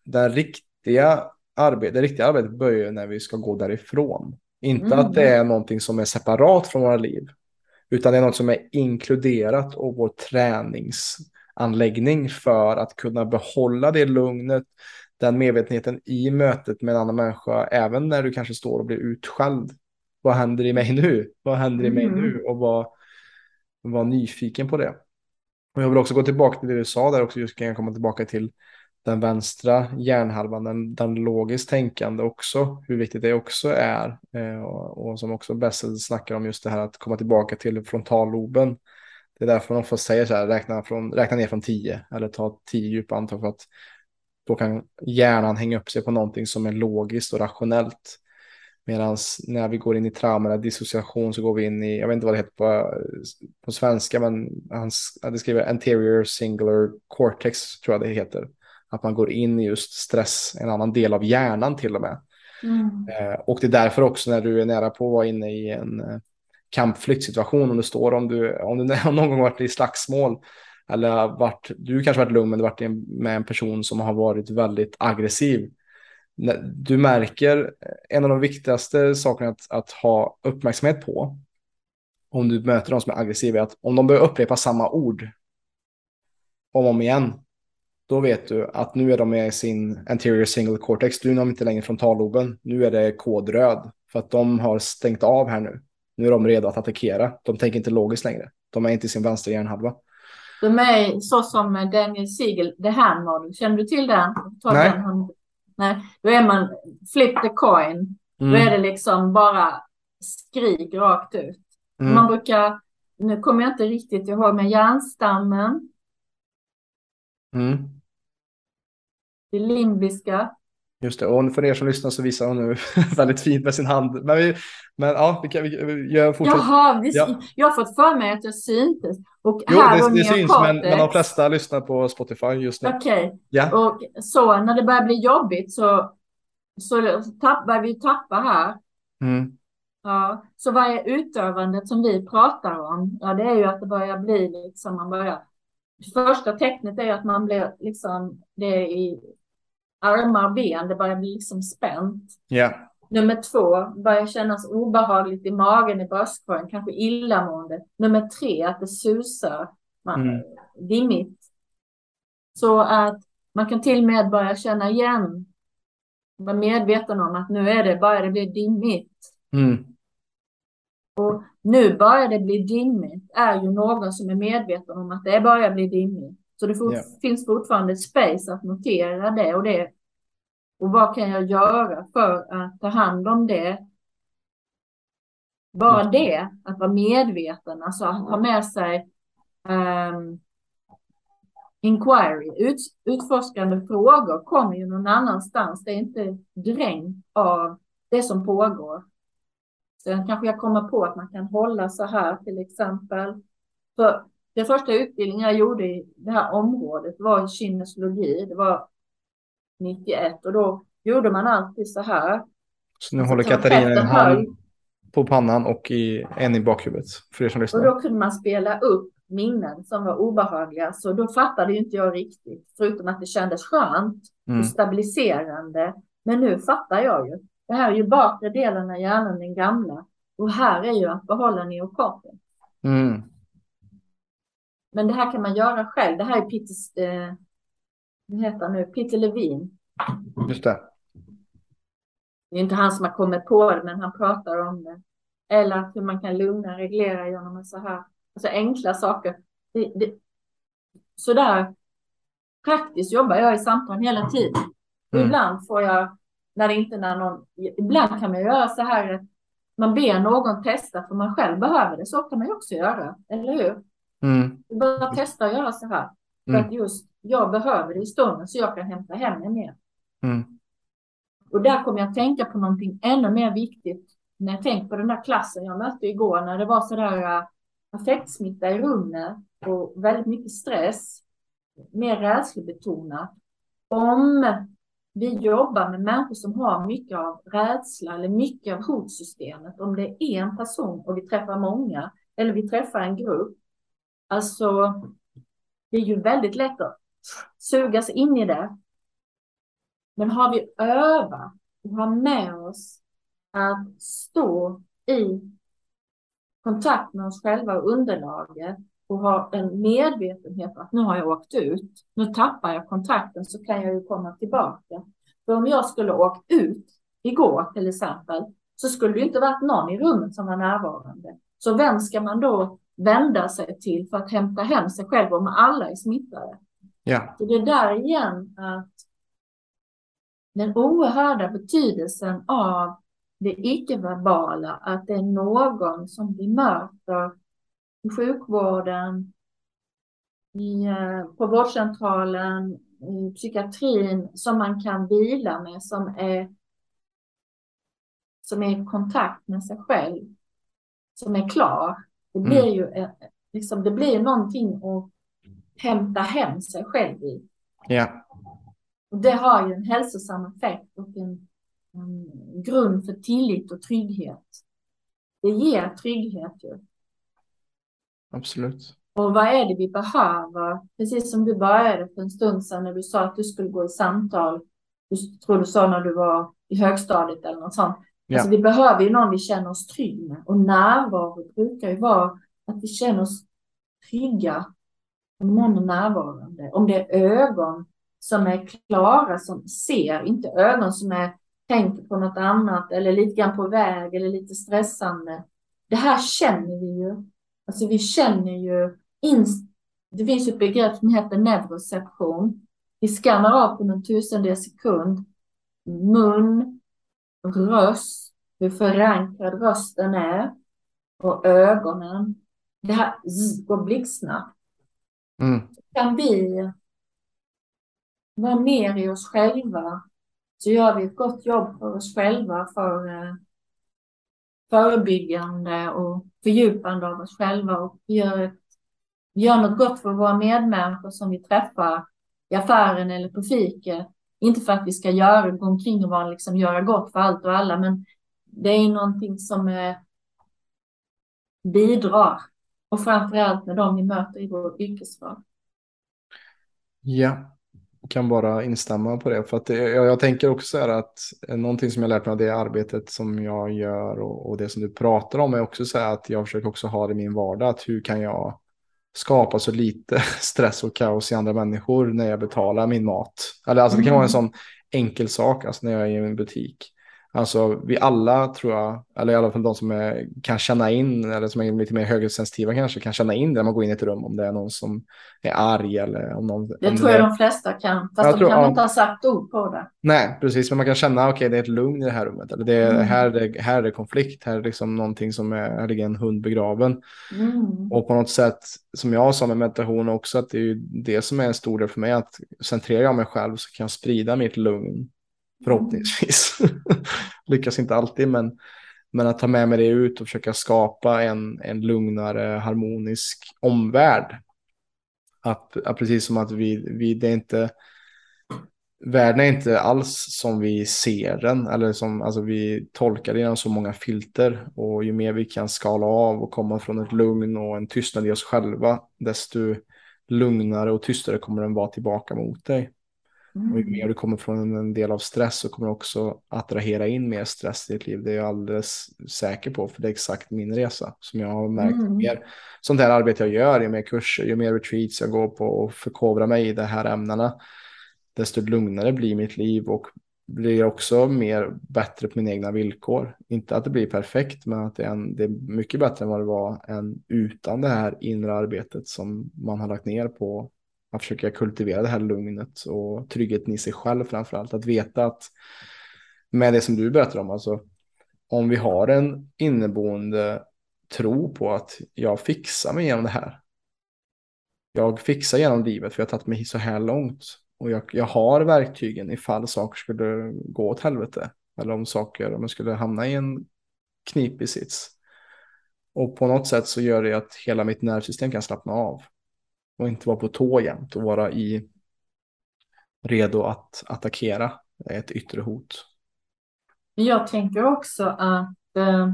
den riktiga arbete, det riktiga arbetet börjar när vi ska gå därifrån. Inte mm. att det är någonting som är separat från våra liv, utan det är något som är inkluderat och vår träningsanläggning för att kunna behålla det lugnet, den medvetenheten i mötet med en annan människa, även när du kanske står och blir utskälld. Vad händer i mig nu? Vad händer i mig mm. nu? Och vad, vara nyfiken på det. Och jag vill också gå tillbaka till det du sa där också, just kan jag komma tillbaka till den vänstra hjärnhalvan, den, den logiskt tänkande också, hur viktigt det också är. Eh, och, och, som också Bessel snackar om just det här att komma tillbaka till frontalloben. Det är därför man får säga så här, räkna, från, räkna ner från tio eller ta tio djupa andetag för att då kan hjärnan hänga upp sig på någonting som är logiskt och rationellt. Medan när vi går in i trauma eller dissociation så går vi in i, jag vet inte vad det heter på, på svenska, men han skriver anterior singular cortex tror jag det heter. Att man går in i just stress, en annan del av hjärnan till och med. Mm. Eh, och det är därför också när du är nära på att vara inne i en eh, kampflyktsituation, om du står, om du, om du någon gång varit i slagsmål, eller varit, du kanske varit lugn men du varit med en person som har varit väldigt aggressiv. Du märker eh, en av de viktigaste sakerna att, att ha uppmärksamhet på om du möter de som är aggressiva är att om de börjar upprepa samma ord om och om igen då vet du att nu är de med i sin anterior single cortex. Du är inte längre frontalloben. Nu är det kodröd för att de har stängt av här nu. Nu är de redo att attackera. De tänker inte logiskt längre. De är inte i sin vänstra hjärnhalva. De är så som Daniel Siegel, The Hand Model. Känner du till den? Nej. Den. Nej. Då är man flip the coin. Mm. Då är det liksom bara skrik rakt ut. Mm. Man brukar, nu kommer jag inte riktigt ihåg, men hjärnstammen. Mm. Det limbiska. Just det, och för er som lyssnar så visar hon nu väldigt fint med sin hand. Men, vi, men ja, vi kan vi, gör fortsätt. Jaha, vi, ja. jag har fått för mig att jag syntes. Och jo, här det, det syns, men, men de flesta lyssnar på Spotify just nu. Okej, okay. ja. och så när det börjar bli jobbigt så, så tappar vi tappa här. Mm. Ja, så vad är utövandet som vi pratar om? Ja, det är ju att det börjar bli liksom, man börjar Första tecknet är att man blir liksom, det är i armar och ben, det börjar bli liksom spänt. Yeah. Nummer två, börjar kännas obehagligt i magen, i bröstkorgen, kanske illamående. Nummer tre, att det susar, man, mm. dimmigt. Så att man kan till och med börja känna igen, vara medveten om att nu är det, börjar det bli dimmigt. Mm. Och nu börjar det bli dimmigt, är ju någon som är medveten om att det börjar bli dimmigt. Så det finns fortfarande space att notera det och det. Och vad kan jag göra för att ta hand om det? Bara det, att vara medveten, alltså att ha med sig um, inquiry, ut, utforskande frågor kommer ju någon annanstans. Det är inte dränkt av det som pågår. Sen kanske jag kommer på att man kan hålla så här till exempel. För den första utbildningen jag gjorde i det här området var kinesologi. Det var 91 och då gjorde man alltid så här. Så nu alltså, håller Katarina en hand på pannan och i, en i bakhuvudet för er som lyssnar. Och då kunde man spela upp minnen som var obehagliga. Så då fattade ju inte jag riktigt, förutom att det kändes skönt mm. och stabiliserande. Men nu fattar jag ju. Det här är ju bakre delen av hjärnan, den gamla. Och här är ju att behålla neokorten. Mm. Men det här kan man göra själv. Det här är Peter, eh, vad heter han nu? Peter Levin. Just det. Det är inte han som har kommit på det, men han pratar om det. Eller hur man kan lugna, reglera genom så här. Alltså enkla saker. Det, det, så där praktiskt jobbar jag i samtal hela tiden. Mm. Ibland får jag när det inte när någon, ibland kan man göra så här att man ber någon testa för man själv behöver det. Så kan man ju också göra, eller hur? Mm. Bara testa att göra så här. För mm. att just jag behöver det i stunden så jag kan hämta hem det mer. Mm. Och där kommer jag att tänka på någonting ännu mer viktigt när jag tänker på den där klassen jag mötte igår när det var så där uh, affektsmitta i rummet och väldigt mycket stress, mer rädslebetonat. Om vi jobbar med människor som har mycket av rädsla eller mycket av hotsystemet. Om det är en person och vi träffar många eller vi träffar en grupp. Alltså, det är ju väldigt lätt att sugas in i det. Men har vi övat och har med oss att stå i kontakt med oss själva och underlaget och ha en medvetenhet att nu har jag åkt ut, nu tappar jag kontakten så kan jag ju komma tillbaka. För om jag skulle åkt ut igår till exempel så skulle det inte varit någon i rummet som var närvarande. Så vem ska man då vända sig till för att hämta hem sig själv om alla är smittade. Ja. Så det är där igen att den oerhörda betydelsen av det icke-verbala, att det är någon som vi möter i sjukvården, i, eh, på vårdcentralen, i psykiatrin, som man kan vila med, som är, som är i kontakt med sig själv, som är klar. Det blir mm. ju liksom, det blir någonting att hämta hem sig själv i. Ja. Och det har ju en hälsosam effekt och en, en grund för tillit och trygghet. Det ger trygghet ju. Absolut. Och vad är det vi behöver? Precis som du började för en stund sedan när du sa att du skulle gå i samtal. Du tror du sa när du var i högstadiet eller något sånt. Ja. Alltså vi behöver ju någon vi känner oss trygg med. Och närvaro brukar ju vara att vi känner oss trygga om någon är närvarande. Om det är ögon som är klara, som ser, inte ögon som är tänker på något annat eller lite grann på väg eller lite stressande. Det här känner vi ju. Alltså vi känner ju det finns ett begrepp som heter neuroception. Vi skannar av på någon tusendel sekund mun, röst, hur förankrad rösten är och ögonen. Det här går blixtsnabbt. Mm. Kan vi vara mer i oss själva så gör vi ett gott jobb för oss själva för eh, förebyggande och fördjupande av oss själva och gör, ett, gör något gott för våra medmänniskor som vi träffar i affären eller på fiket. Inte för att vi ska göra, gå omkring och vara, liksom, göra gott för allt och alla, men det är någonting som eh, bidrar. Och framför allt med dem vi möter i vår yrkesroll. Ja, kan bara instämma på det. För att det, jag, jag, tänker också så här att eh, någonting som jag lärt mig av det arbetet som jag gör och, och det som du pratar om är också så här att jag försöker också ha det i min vardag. Att hur kan jag skapa så lite stress och kaos i andra människor när jag betalar min mat? Eller alltså det kan vara en mm. sån enkel sak, alltså när jag är i en butik. Alltså vi alla tror jag, eller i alla fall de som är, kan känna in, eller som är lite mer högersensitiva kanske, kan känna in det när man går in i ett rum om det är någon som är arg eller om någon... Det om tror jag det... de flesta kan, fast jag de tror, kan ja, inte ha sagt ord på det. Nej, precis, men man kan känna, okej okay, det är ett lugn i det här rummet, eller det är, mm. här, är det, här är det konflikt, här är liksom någonting som är, här ligger en hund begraven. Mm. Och på något sätt, som jag sa med meditation också, att det är ju det som är en stor del för mig, att centrerar jag mig själv så kan jag sprida mitt lugn Förhoppningsvis. Lyckas inte alltid, men, men att ta med mig det ut och försöka skapa en, en lugnare, harmonisk omvärld. Att, att precis som att vi, vi, det är inte, världen är inte alls som vi ser den, eller som alltså vi tolkar det genom så många filter. Och ju mer vi kan skala av och komma från ett lugn och en tystnad i oss själva, desto lugnare och tystare kommer den vara tillbaka mot dig. Mm. Och ju mer du kommer från en del av stress så kommer du också attrahera in mer stress i ditt liv. Det är jag alldeles säker på, för det är exakt min resa som jag har märkt. Mm. Mer sånt här arbete jag gör, ju mer kurser, ju mer retreats jag går på och förkovrar mig i de här ämnena, desto lugnare blir mitt liv och blir också mer bättre på mina egna villkor. Inte att det blir perfekt, men att det är, en, det är mycket bättre än vad det var än utan det här inre arbetet som man har lagt ner på att försöka kultivera det här lugnet och tryggheten i sig själv framför allt. Att veta att med det som du berättar om, alltså om vi har en inneboende tro på att jag fixar mig genom det här. Jag fixar genom livet för jag har tagit mig så här långt. Och jag, jag har verktygen ifall saker skulle gå åt helvete. Eller om saker, om jag skulle hamna i en knipig sits. Och på något sätt så gör det att hela mitt nervsystem kan slappna av och inte vara på tå jämt och vara i redo att attackera ett yttre hot. Jag tänker också att eh,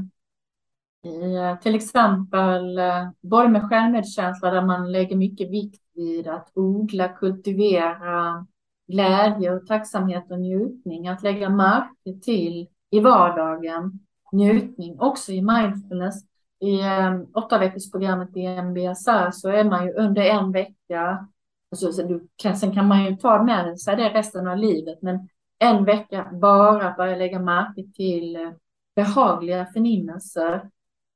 i eh, till exempel eh, både med självmedkänsla där man lägger mycket vikt vid att odla, kultivera glädje och tacksamhet och njutning, att lägga märke till i vardagen njutning, också i mindfulness, i ehm, åtta veckors programmet i MBSR så är man ju under en vecka, alltså, så du kan, sen kan man ju ta med sig det resten av livet, men en vecka bara börja lägga märke till eh, behagliga förnimmelser.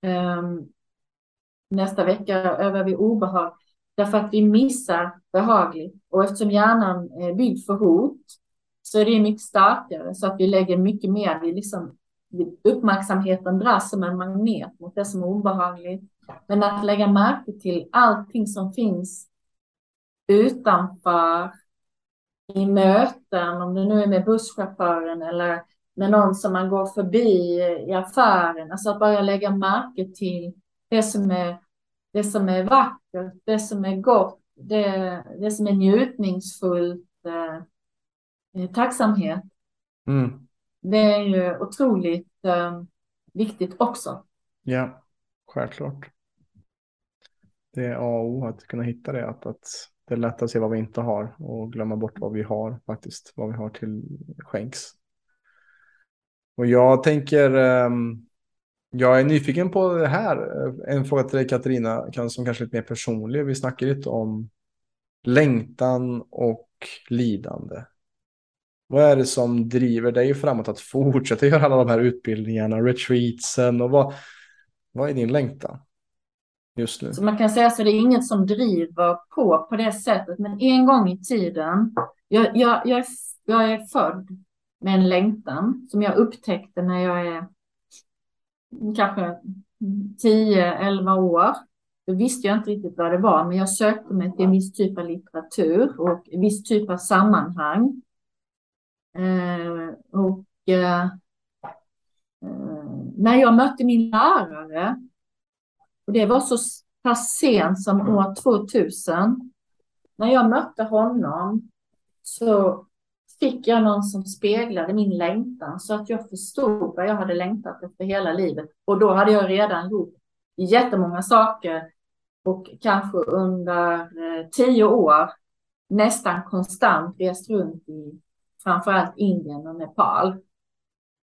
Um, Nästa vecka övar vi obehag. Därför att vi missar behagligt. Och eftersom hjärnan är byggd för hot så är det mycket starkare. Så att vi lägger mycket mer, vi liksom, uppmärksamheten dras som en magnet mot det som är obehagligt. Men att lägga märke till allting som finns utanför i möten, om det nu är med busschauffören eller med någon som man går förbi i affären. Alltså att bara lägga märke till det som är, det som är vackert, det som är gott, det, det som är njutningsfullt, eh, eh tacksamhet. Mm. Det är ju otroligt eh, viktigt också. Ja, självklart. Det är A och O att kunna hitta det, att, att det är lätt att se vad vi inte har och glömma bort vad vi har faktiskt, vad vi har till skänks. Och jag tänker, ehm, jag är nyfiken på det här. En fråga till dig Katarina, som kanske är lite mer personlig. Vi snackar lite om längtan och lidande. Vad är det som driver dig framåt att fortsätta göra alla de här utbildningarna, retreatsen och vad, vad är din längtan? just nu. Så man kan säga så det är inget som driver på på det sättet. Men en gång i tiden, jag, jag, jag, är, jag är född med en längtan som jag upptäckte när jag är kanske 10-11 år. Då visste jag inte riktigt vad det var, men jag sökte mig till en viss typ av litteratur och en viss typ av sammanhang. Eh, och eh, eh när jag mötte min lärare och det var så pass sent som år 2000. När jag mötte honom så fick jag någon som speglade min längtan så att jag förstod vad jag hade längtat efter hela livet. Och då hade jag redan gjort jättemånga saker och kanske under tio år nästan konstant rest runt i framförallt Indien och Nepal.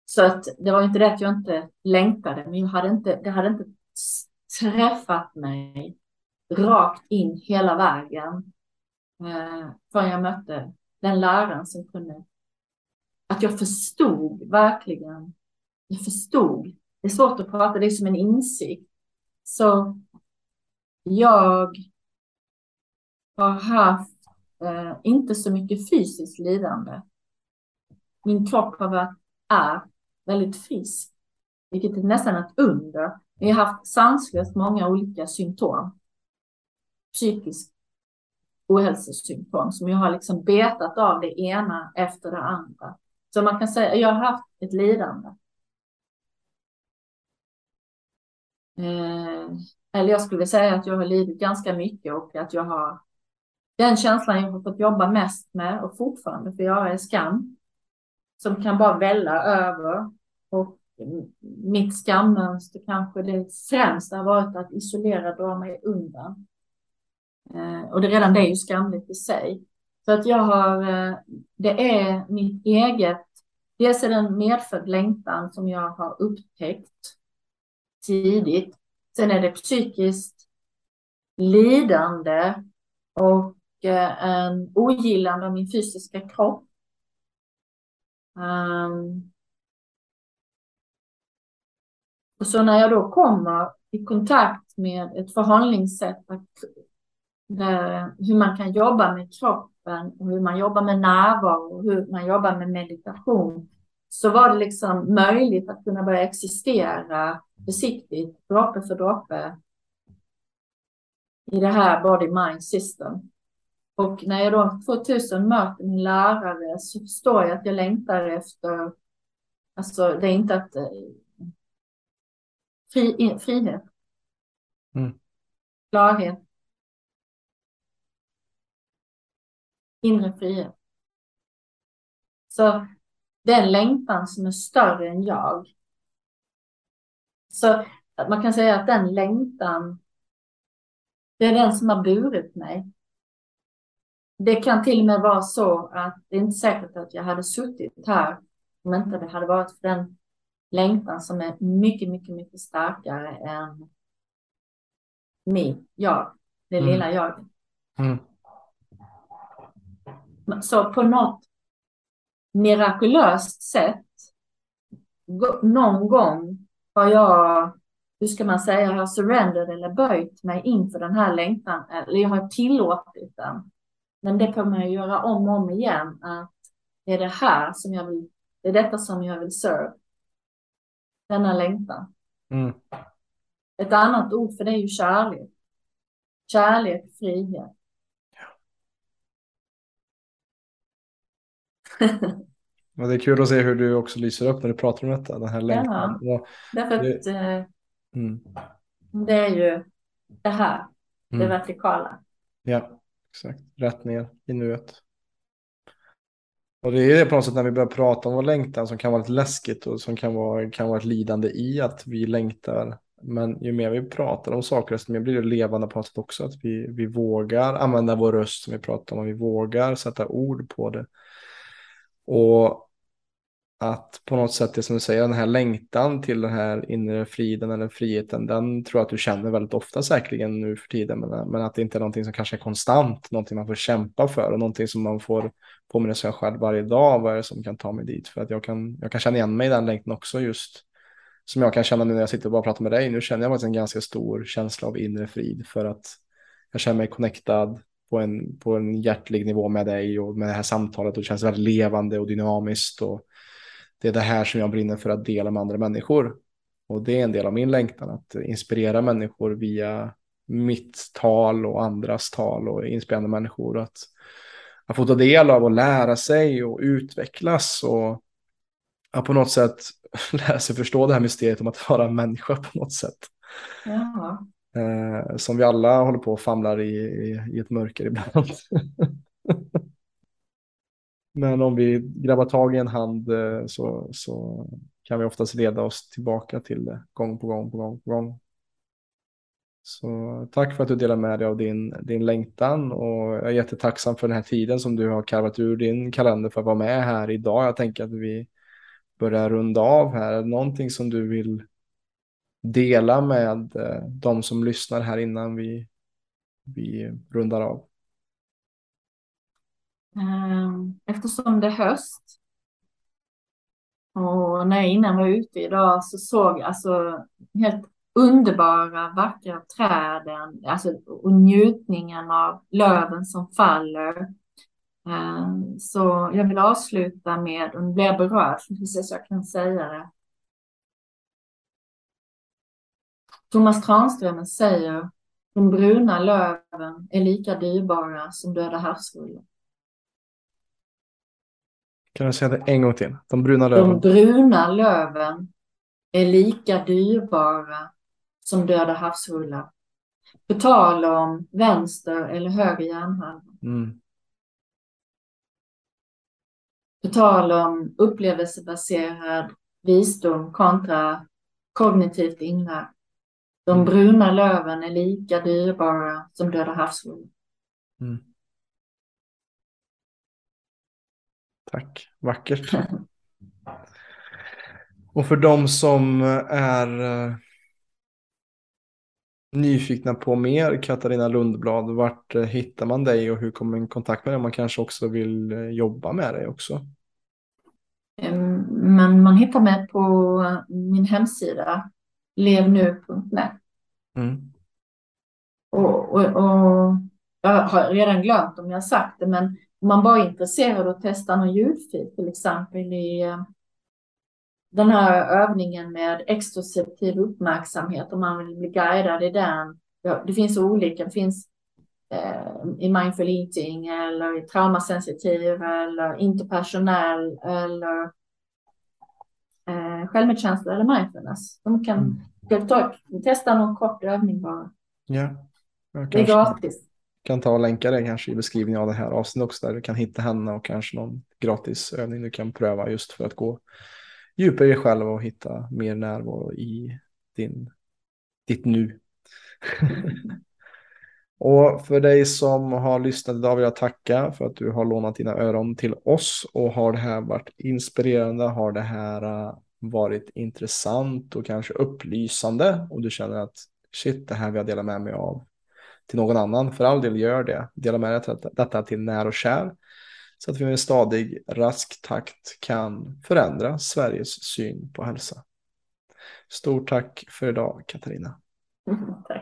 Så att det var inte det att jag inte längtade, men jag hade inte, det hade inte träffat mig rakt in hela vägen. Eh, förrän jag mötte den läraren som kunde, att jag förstod verkligen, jag förstod. Det är svårt att prata, det är som en insikt. Så jag har haft eh, inte så mycket fysiskt lidande. Min kropp har varit, är väldigt frisk, vilket är nästan ett under. Vi har haft sanslöst många olika symptom. Psykisk ohälsosymptom som jag har liksom betat av det ena efter det andra. Så man kan säga att jag har haft ett lidande. Eh, eller jag skulle säga att jag har lidit ganska mycket och att jag har den känslan jag har fått jobba mest med och fortfarande får göra är skam. Som kan bara välla över. Och mitt skammönster kanske det främsta har varit att isolera, dra mig undan. Eh, och det redan det är ju skamligt i sig. Så att jag har, eh, det är mitt eget, dels är det en medfödd längtan som jag har upptäckt tidigt. Sen är det psykiskt lidande och eh, en ogillande av min fysiska kropp. Um, Och så när jag då kommer i kontakt med ett förhållningssätt där, eh, hur man kan jobba med kroppen och hur man jobbar med närvaro och hur man jobbar med meditation så var det liksom möjligt att kunna börja existera försiktigt, droppe för droppe i det här body mind system. Och när jag då 2000 möter min lärare så förstår jag att jag längtar efter, alltså det är inte att Fri, frihet. Mm. Klarhet. Inre frihet. Så den längtan som är större än jag. Så man kan säga att den längtan, det är den som har burit mig. Det kan till och med vara så att det är inte säkert att jag hade suttit här om inte det hade varit för den längtan som är mycket, mycket, mycket starkare än mig, jag, det mm. lilla jag. Mm. Så på något mirakulöst sätt, någon gång har jag hur ska man säga, jag har surrendered eller böjt mig inför den här längtan, eller jag har tillåtit den. Men det kommer jag göra om och om igen, att det är det här som jag vill, det är detta som jag vill serve. Denna längtan. Mm. Ett annat ord för det är ju kärlek. Kärlek, frihet. Ja. det är kul att se hur du också lyser upp när du pratar om detta, den här längtan. Ja, därför att det, mm. det är ju det här, det mm. vertikala. Ja, exakt. Rätt ner i nuet. Och det är det på något sätt när vi börjar prata om vår längtan som kan vara lite läskigt och som kan vara, kan vara ett lidande i att vi längtar men ju mer vi pratar om saker, desto mer blir det levande på något sätt också. Att vi, vi vågar använda vår röst som vi pratar om, och vi vågar sätta ord på det. Och att på något sätt, det som du säger, den här längtan till den här inre friden eller friheten, den tror jag att du känner väldigt ofta säkerligen nu för tiden. Men, men att det inte är någonting som kanske är konstant, någonting man får kämpa för och någonting som man får påminna sig själv varje dag. Vad är det som kan ta mig dit? För att jag kan, jag kan känna igen mig i den längtan också just som jag kan känna nu när jag sitter och bara pratar med dig. Nu känner jag faktiskt en ganska stor känsla av inre frid för att jag känner mig connectad på en, på en hjärtlig nivå med dig och med det här samtalet och det känns väldigt levande och dynamiskt och det är det här som jag brinner för att dela med andra människor. Och det är en del av min längtan att inspirera människor via mitt tal och andras tal och inspirerande människor att, att få ta del av och lära sig och utvecklas och att på något sätt lära sig förstå det här mysteriet om att vara människa på något sätt. Ja. Eh, som vi alla håller på och famlar i, i, i ett mörker ibland. Men om vi grabbar tag i en hand eh, så, så kan vi oftast leda oss tillbaka till det gång på gång på gång på gång. Så tack för att du delar med dig av din, din längtan och jag är jättetacksam för den här tiden som du har karvat ur din kalender för att vara med här idag. Jag tänker att vi börjar runda av här. Någonting som du vill dela med eh, de som lyssnar här innan vi, vi rundar av? Ehm, eftersom det är höst och när jag innan var ute idag så såg jag alltså helt underbara, vackra träden, alltså och njutningen av löven som faller. Ehm, så jag vill avsluta med, och nu blir jag berörd, så jag kan säga det. Thomas Tranströmer säger de bruna löven är lika dyrbara som döda havsrullar. Kan du säga det en gång till? De bruna löven. De bruna löven är lika dyrbara som döda havsrullar. På tal om vänster eller höger hjärnhalva. Mm. På tal om upplevelsebaserad visdom kontra kognitivt inlärd. De mm. bruna löven är lika dyrbara som döda havsrullar. Mm. Tack, vackert. Och för de som är eh, nyfikna på mer Katarina Lundblad, vart eh, hittar man dig och hur kommer man i kontakt med dig? Man kanske också vill eh, jobba med dig också. Men man hittar mig på min hemsida levnu.net. Mm. Och, och, och, jag har redan glömt om jag har sagt det, men om man bara är intresserad av att testa någon ljudfil, till exempel i eh, den här övningen med extroceptiv uppmärksamhet, om man vill bli guidad i den. Det finns olika, det finns eh, i mindful eating eller i traumasensitiv eller interpersonell eller eh, självmedkänsla eller mindfulness. De kan mm. ta, testa någon kort övning bara. Ja, det är gratis. Kan ta och länka det kanske i beskrivningen av det här avsnittet också där du kan hitta henne och kanske någon gratis övning du kan pröva just för att gå djupare i dig själv och hitta mer närvaro i din, ditt nu. och för dig som har lyssnat idag vill jag tacka för att du har lånat dina öron till oss. Och har det här varit inspirerande, har det här äh, varit intressant och kanske upplysande? Och du känner att shit, det här vill jag dela med mig av till någon annan. För all del gör det. Dela med dig detta till när och kär så att vi med stadig, rask takt kan förändra Sveriges syn på hälsa. Stort tack för idag Katarina. tack.